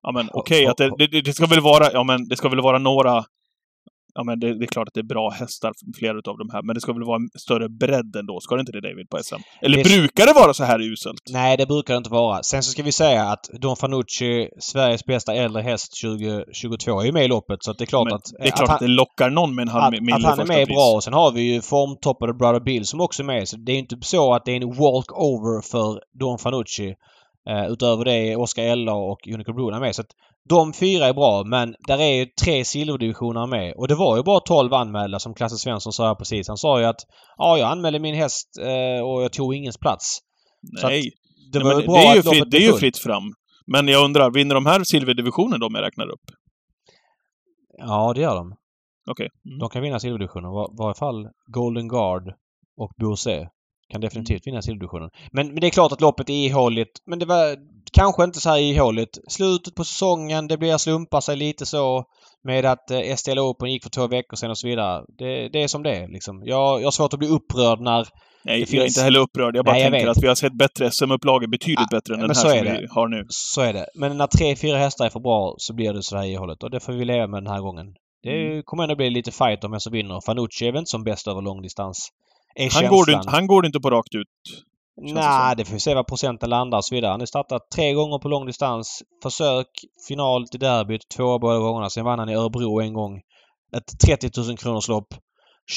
Ja men okej, att det, det, det ska väl vara, ja men det ska väl vara några Ja, men det, det är klart att det är bra hästar, flera utav de här, men det ska väl vara en större bredd ändå? Ska det inte det, David, på SM? Eller Det- brukar det vara så här uselt? Nej, det brukar det inte vara. Sen så ska vi säga att Don Fanucci, Sveriges bästa äldre häst 2022, är ju med i loppet. Så att det är klart Men att... det är klart att, han, det lockar någon med en halv att, att han är med är bra. Och sen har vi ju formtoppade Brother Bill som också är med. Så det är inte så att det är en walk-over för Don Fanucci. Eh, utöver det är Oscar Ella och Unico Bruna med. Så att de fyra är bra, men där är ju tre silverdivisioner med. Och det var ju bara 12 anmälda som Klasse Svensson sa här precis. Han sa ju att ja, jag anmälde min häst eh, och jag tog ingens plats. Nej, Det Nej, var bra det är ju fritt, det är ju fritt fram. Men jag undrar, vinner de här silverdivisionen de jag räknar upp? Ja, det gör de. Okej. Mm. De kan vinna silverdivisionen. I varje fall Golden Guard och Bourse kan definitivt vinna silverdivisionen. Men, men det är klart att loppet är ihåligt. Men det var kanske inte så här ihåligt. Slutet på säsongen, det blir slumpa sig lite så med att eh, STL Open gick för två veckor sedan och så vidare. Det, det är som det är liksom. Jag, jag har svårt att bli upprörd när... Nej, Det jag är finns- inte heller upprörd. Jag bara Nej, jag tänker vet. att vi har sett bättre SM-upplagor, betydligt Ja, bättre än den här är som det. vi har nu. Så är det. Men när tre, fyra hästar är för bra så blir det så här ihåligt. Och det får vi leva med den här gången. Det Mm. kommer ändå bli lite fight om vem som vinner. Fanucci är väl inte som bäst över långdistans. Han går, du han går inte på rakt ut. Nej, det får vi se vad procenten landar och så vidare. Han har startat tre gånger på långdistans. Försök, final till derbyt, två båda gångerna. Sen vann han i Örebro en gång. Ett 30 000 kronors lopp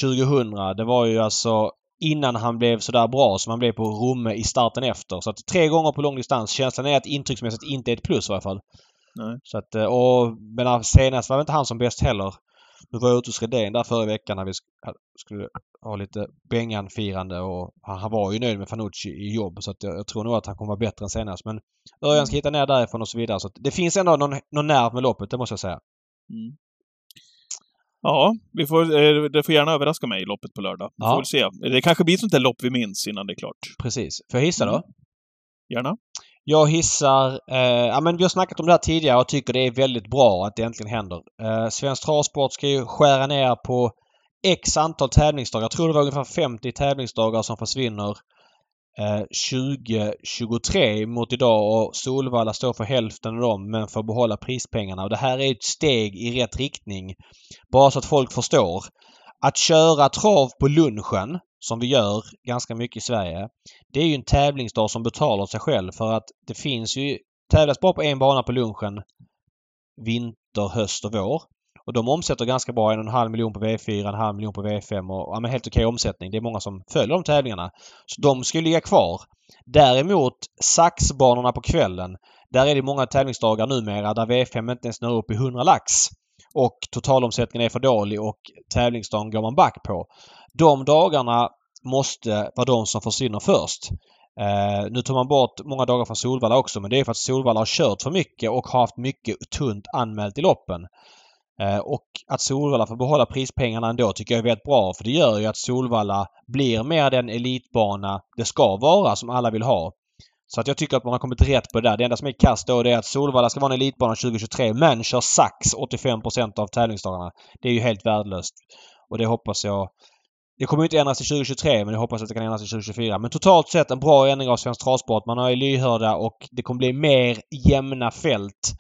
2000. Det var ju alltså innan han blev sådär bra som han blev på Romme i starten efter. Så att tre gånger på långdistans. Känslan är att intrycksmässigt inte är ett plus i alla fall. Nej. Så att, eh, och men senast var det inte han som bäst heller. Nu var jag ute hos Redén där förra veckan när vi sk- skulle ha lite Bengan-firande och han, var ju nöjd med Fanucci i jobb så att jag, jag tror nog att han kommer vara bättre än senast. Men Örjan ska hitta ner därifrån och så vidare. Så det finns ändå någon, någon nerv med loppet, det måste jag säga. Mm. Ja, vi får, eh, det får gärna överraska mig i loppet på lördag. Vi Ja. får väl se. Det kanske blir ett sånt där lopp vi minns innan det är klart. Precis. Får jag hissa då? Mm. Gärna. Jag hissar... Eh, ja, men vi har snackat om det här tidigare och tycker det är väldigt bra att det äntligen händer. Eh, Svensk Travsport ska ju skära ner på X antal tävlingsdagar. Jag tror det var ungefär 50 tävlingsdagar som försvinner eh, 2023 mot idag och Solvalla står för hälften av dem men får behålla prispengarna. Och det här är ett steg i rätt riktning. Bara så att folk förstår. Att köra trav på lunchen, som vi gör ganska mycket i Sverige, det är ju en tävlingsdag som betalar sig själv för att det finns ju tävlas bara på en bana på lunchen vinter, höst och vår. Och de omsätter ganska bra. En och en halv miljon på V4, en halv miljon på V5 och ja, men helt okej omsättning. Det är många som följer de tävlingarna. Så de ska ligga kvar. Däremot saxbanorna på kvällen. Där är det många tävlingsdagar numera där V5 inte ens når upp i 100 lax. Och totalomsättningen är för dålig och tävlingsdagen går man back på. De dagarna måste vara de som försvinner först. Uh, nu tar man bort många dagar från Solvalla också men det är för att Solvalla har kört för mycket och har haft mycket tunt anmält i loppen. Uh, och att Solvalla får behålla prispengarna ändå tycker jag är väldigt bra för det gör ju att Solvalla blir mer den elitbana det ska vara som alla vill ha. Så att jag tycker att man har kommit rätt på det där. Det enda som är kast då det är att Solvalla ska vara en elitbana 2023 men kör sax 85% av tävlingsdagarna. Det är ju helt värdelöst. Och det hoppas jag det kommer inte ändras till 2023 men jag hoppas att det kan ändras till 2024. Men totalt sett en bra ändring av svensk travsport. Man är lyhörda och det kommer bli mer jämna fält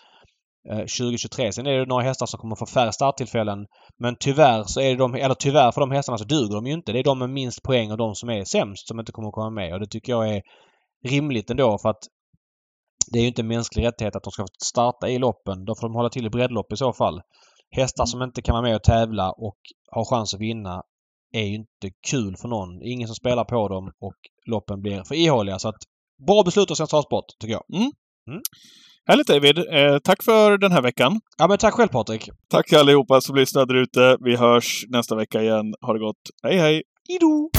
eh, 2023. Sen är det några hästar som kommer få färre starttillfällen. Men tyvärr så är det de, eller tyvärr för de hästarna så duger de ju inte. Det är de med minst poäng och de som är sämst som inte kommer att komma med. Och det tycker jag är rimligt ändå för att det är ju inte en mänsklig rättighet att de ska starta i loppen. Då får de hålla till i breddlopp i så fall. Hästar som inte kan vara med och tävla och har chans att vinna är ju inte kul för någon. Ingen som spelar på dem och loppen blir för ihåliga. Så att bra beslut av Svensk Travsport, tycker jag. Mm. Mm. Härligt David! Eh, tack för den här veckan. Ja men tack själv Patrik! Tack allihopa som lyssnar där ute. Vi hörs nästa vecka igen. Ha det gott. Hej hej! Hejdå!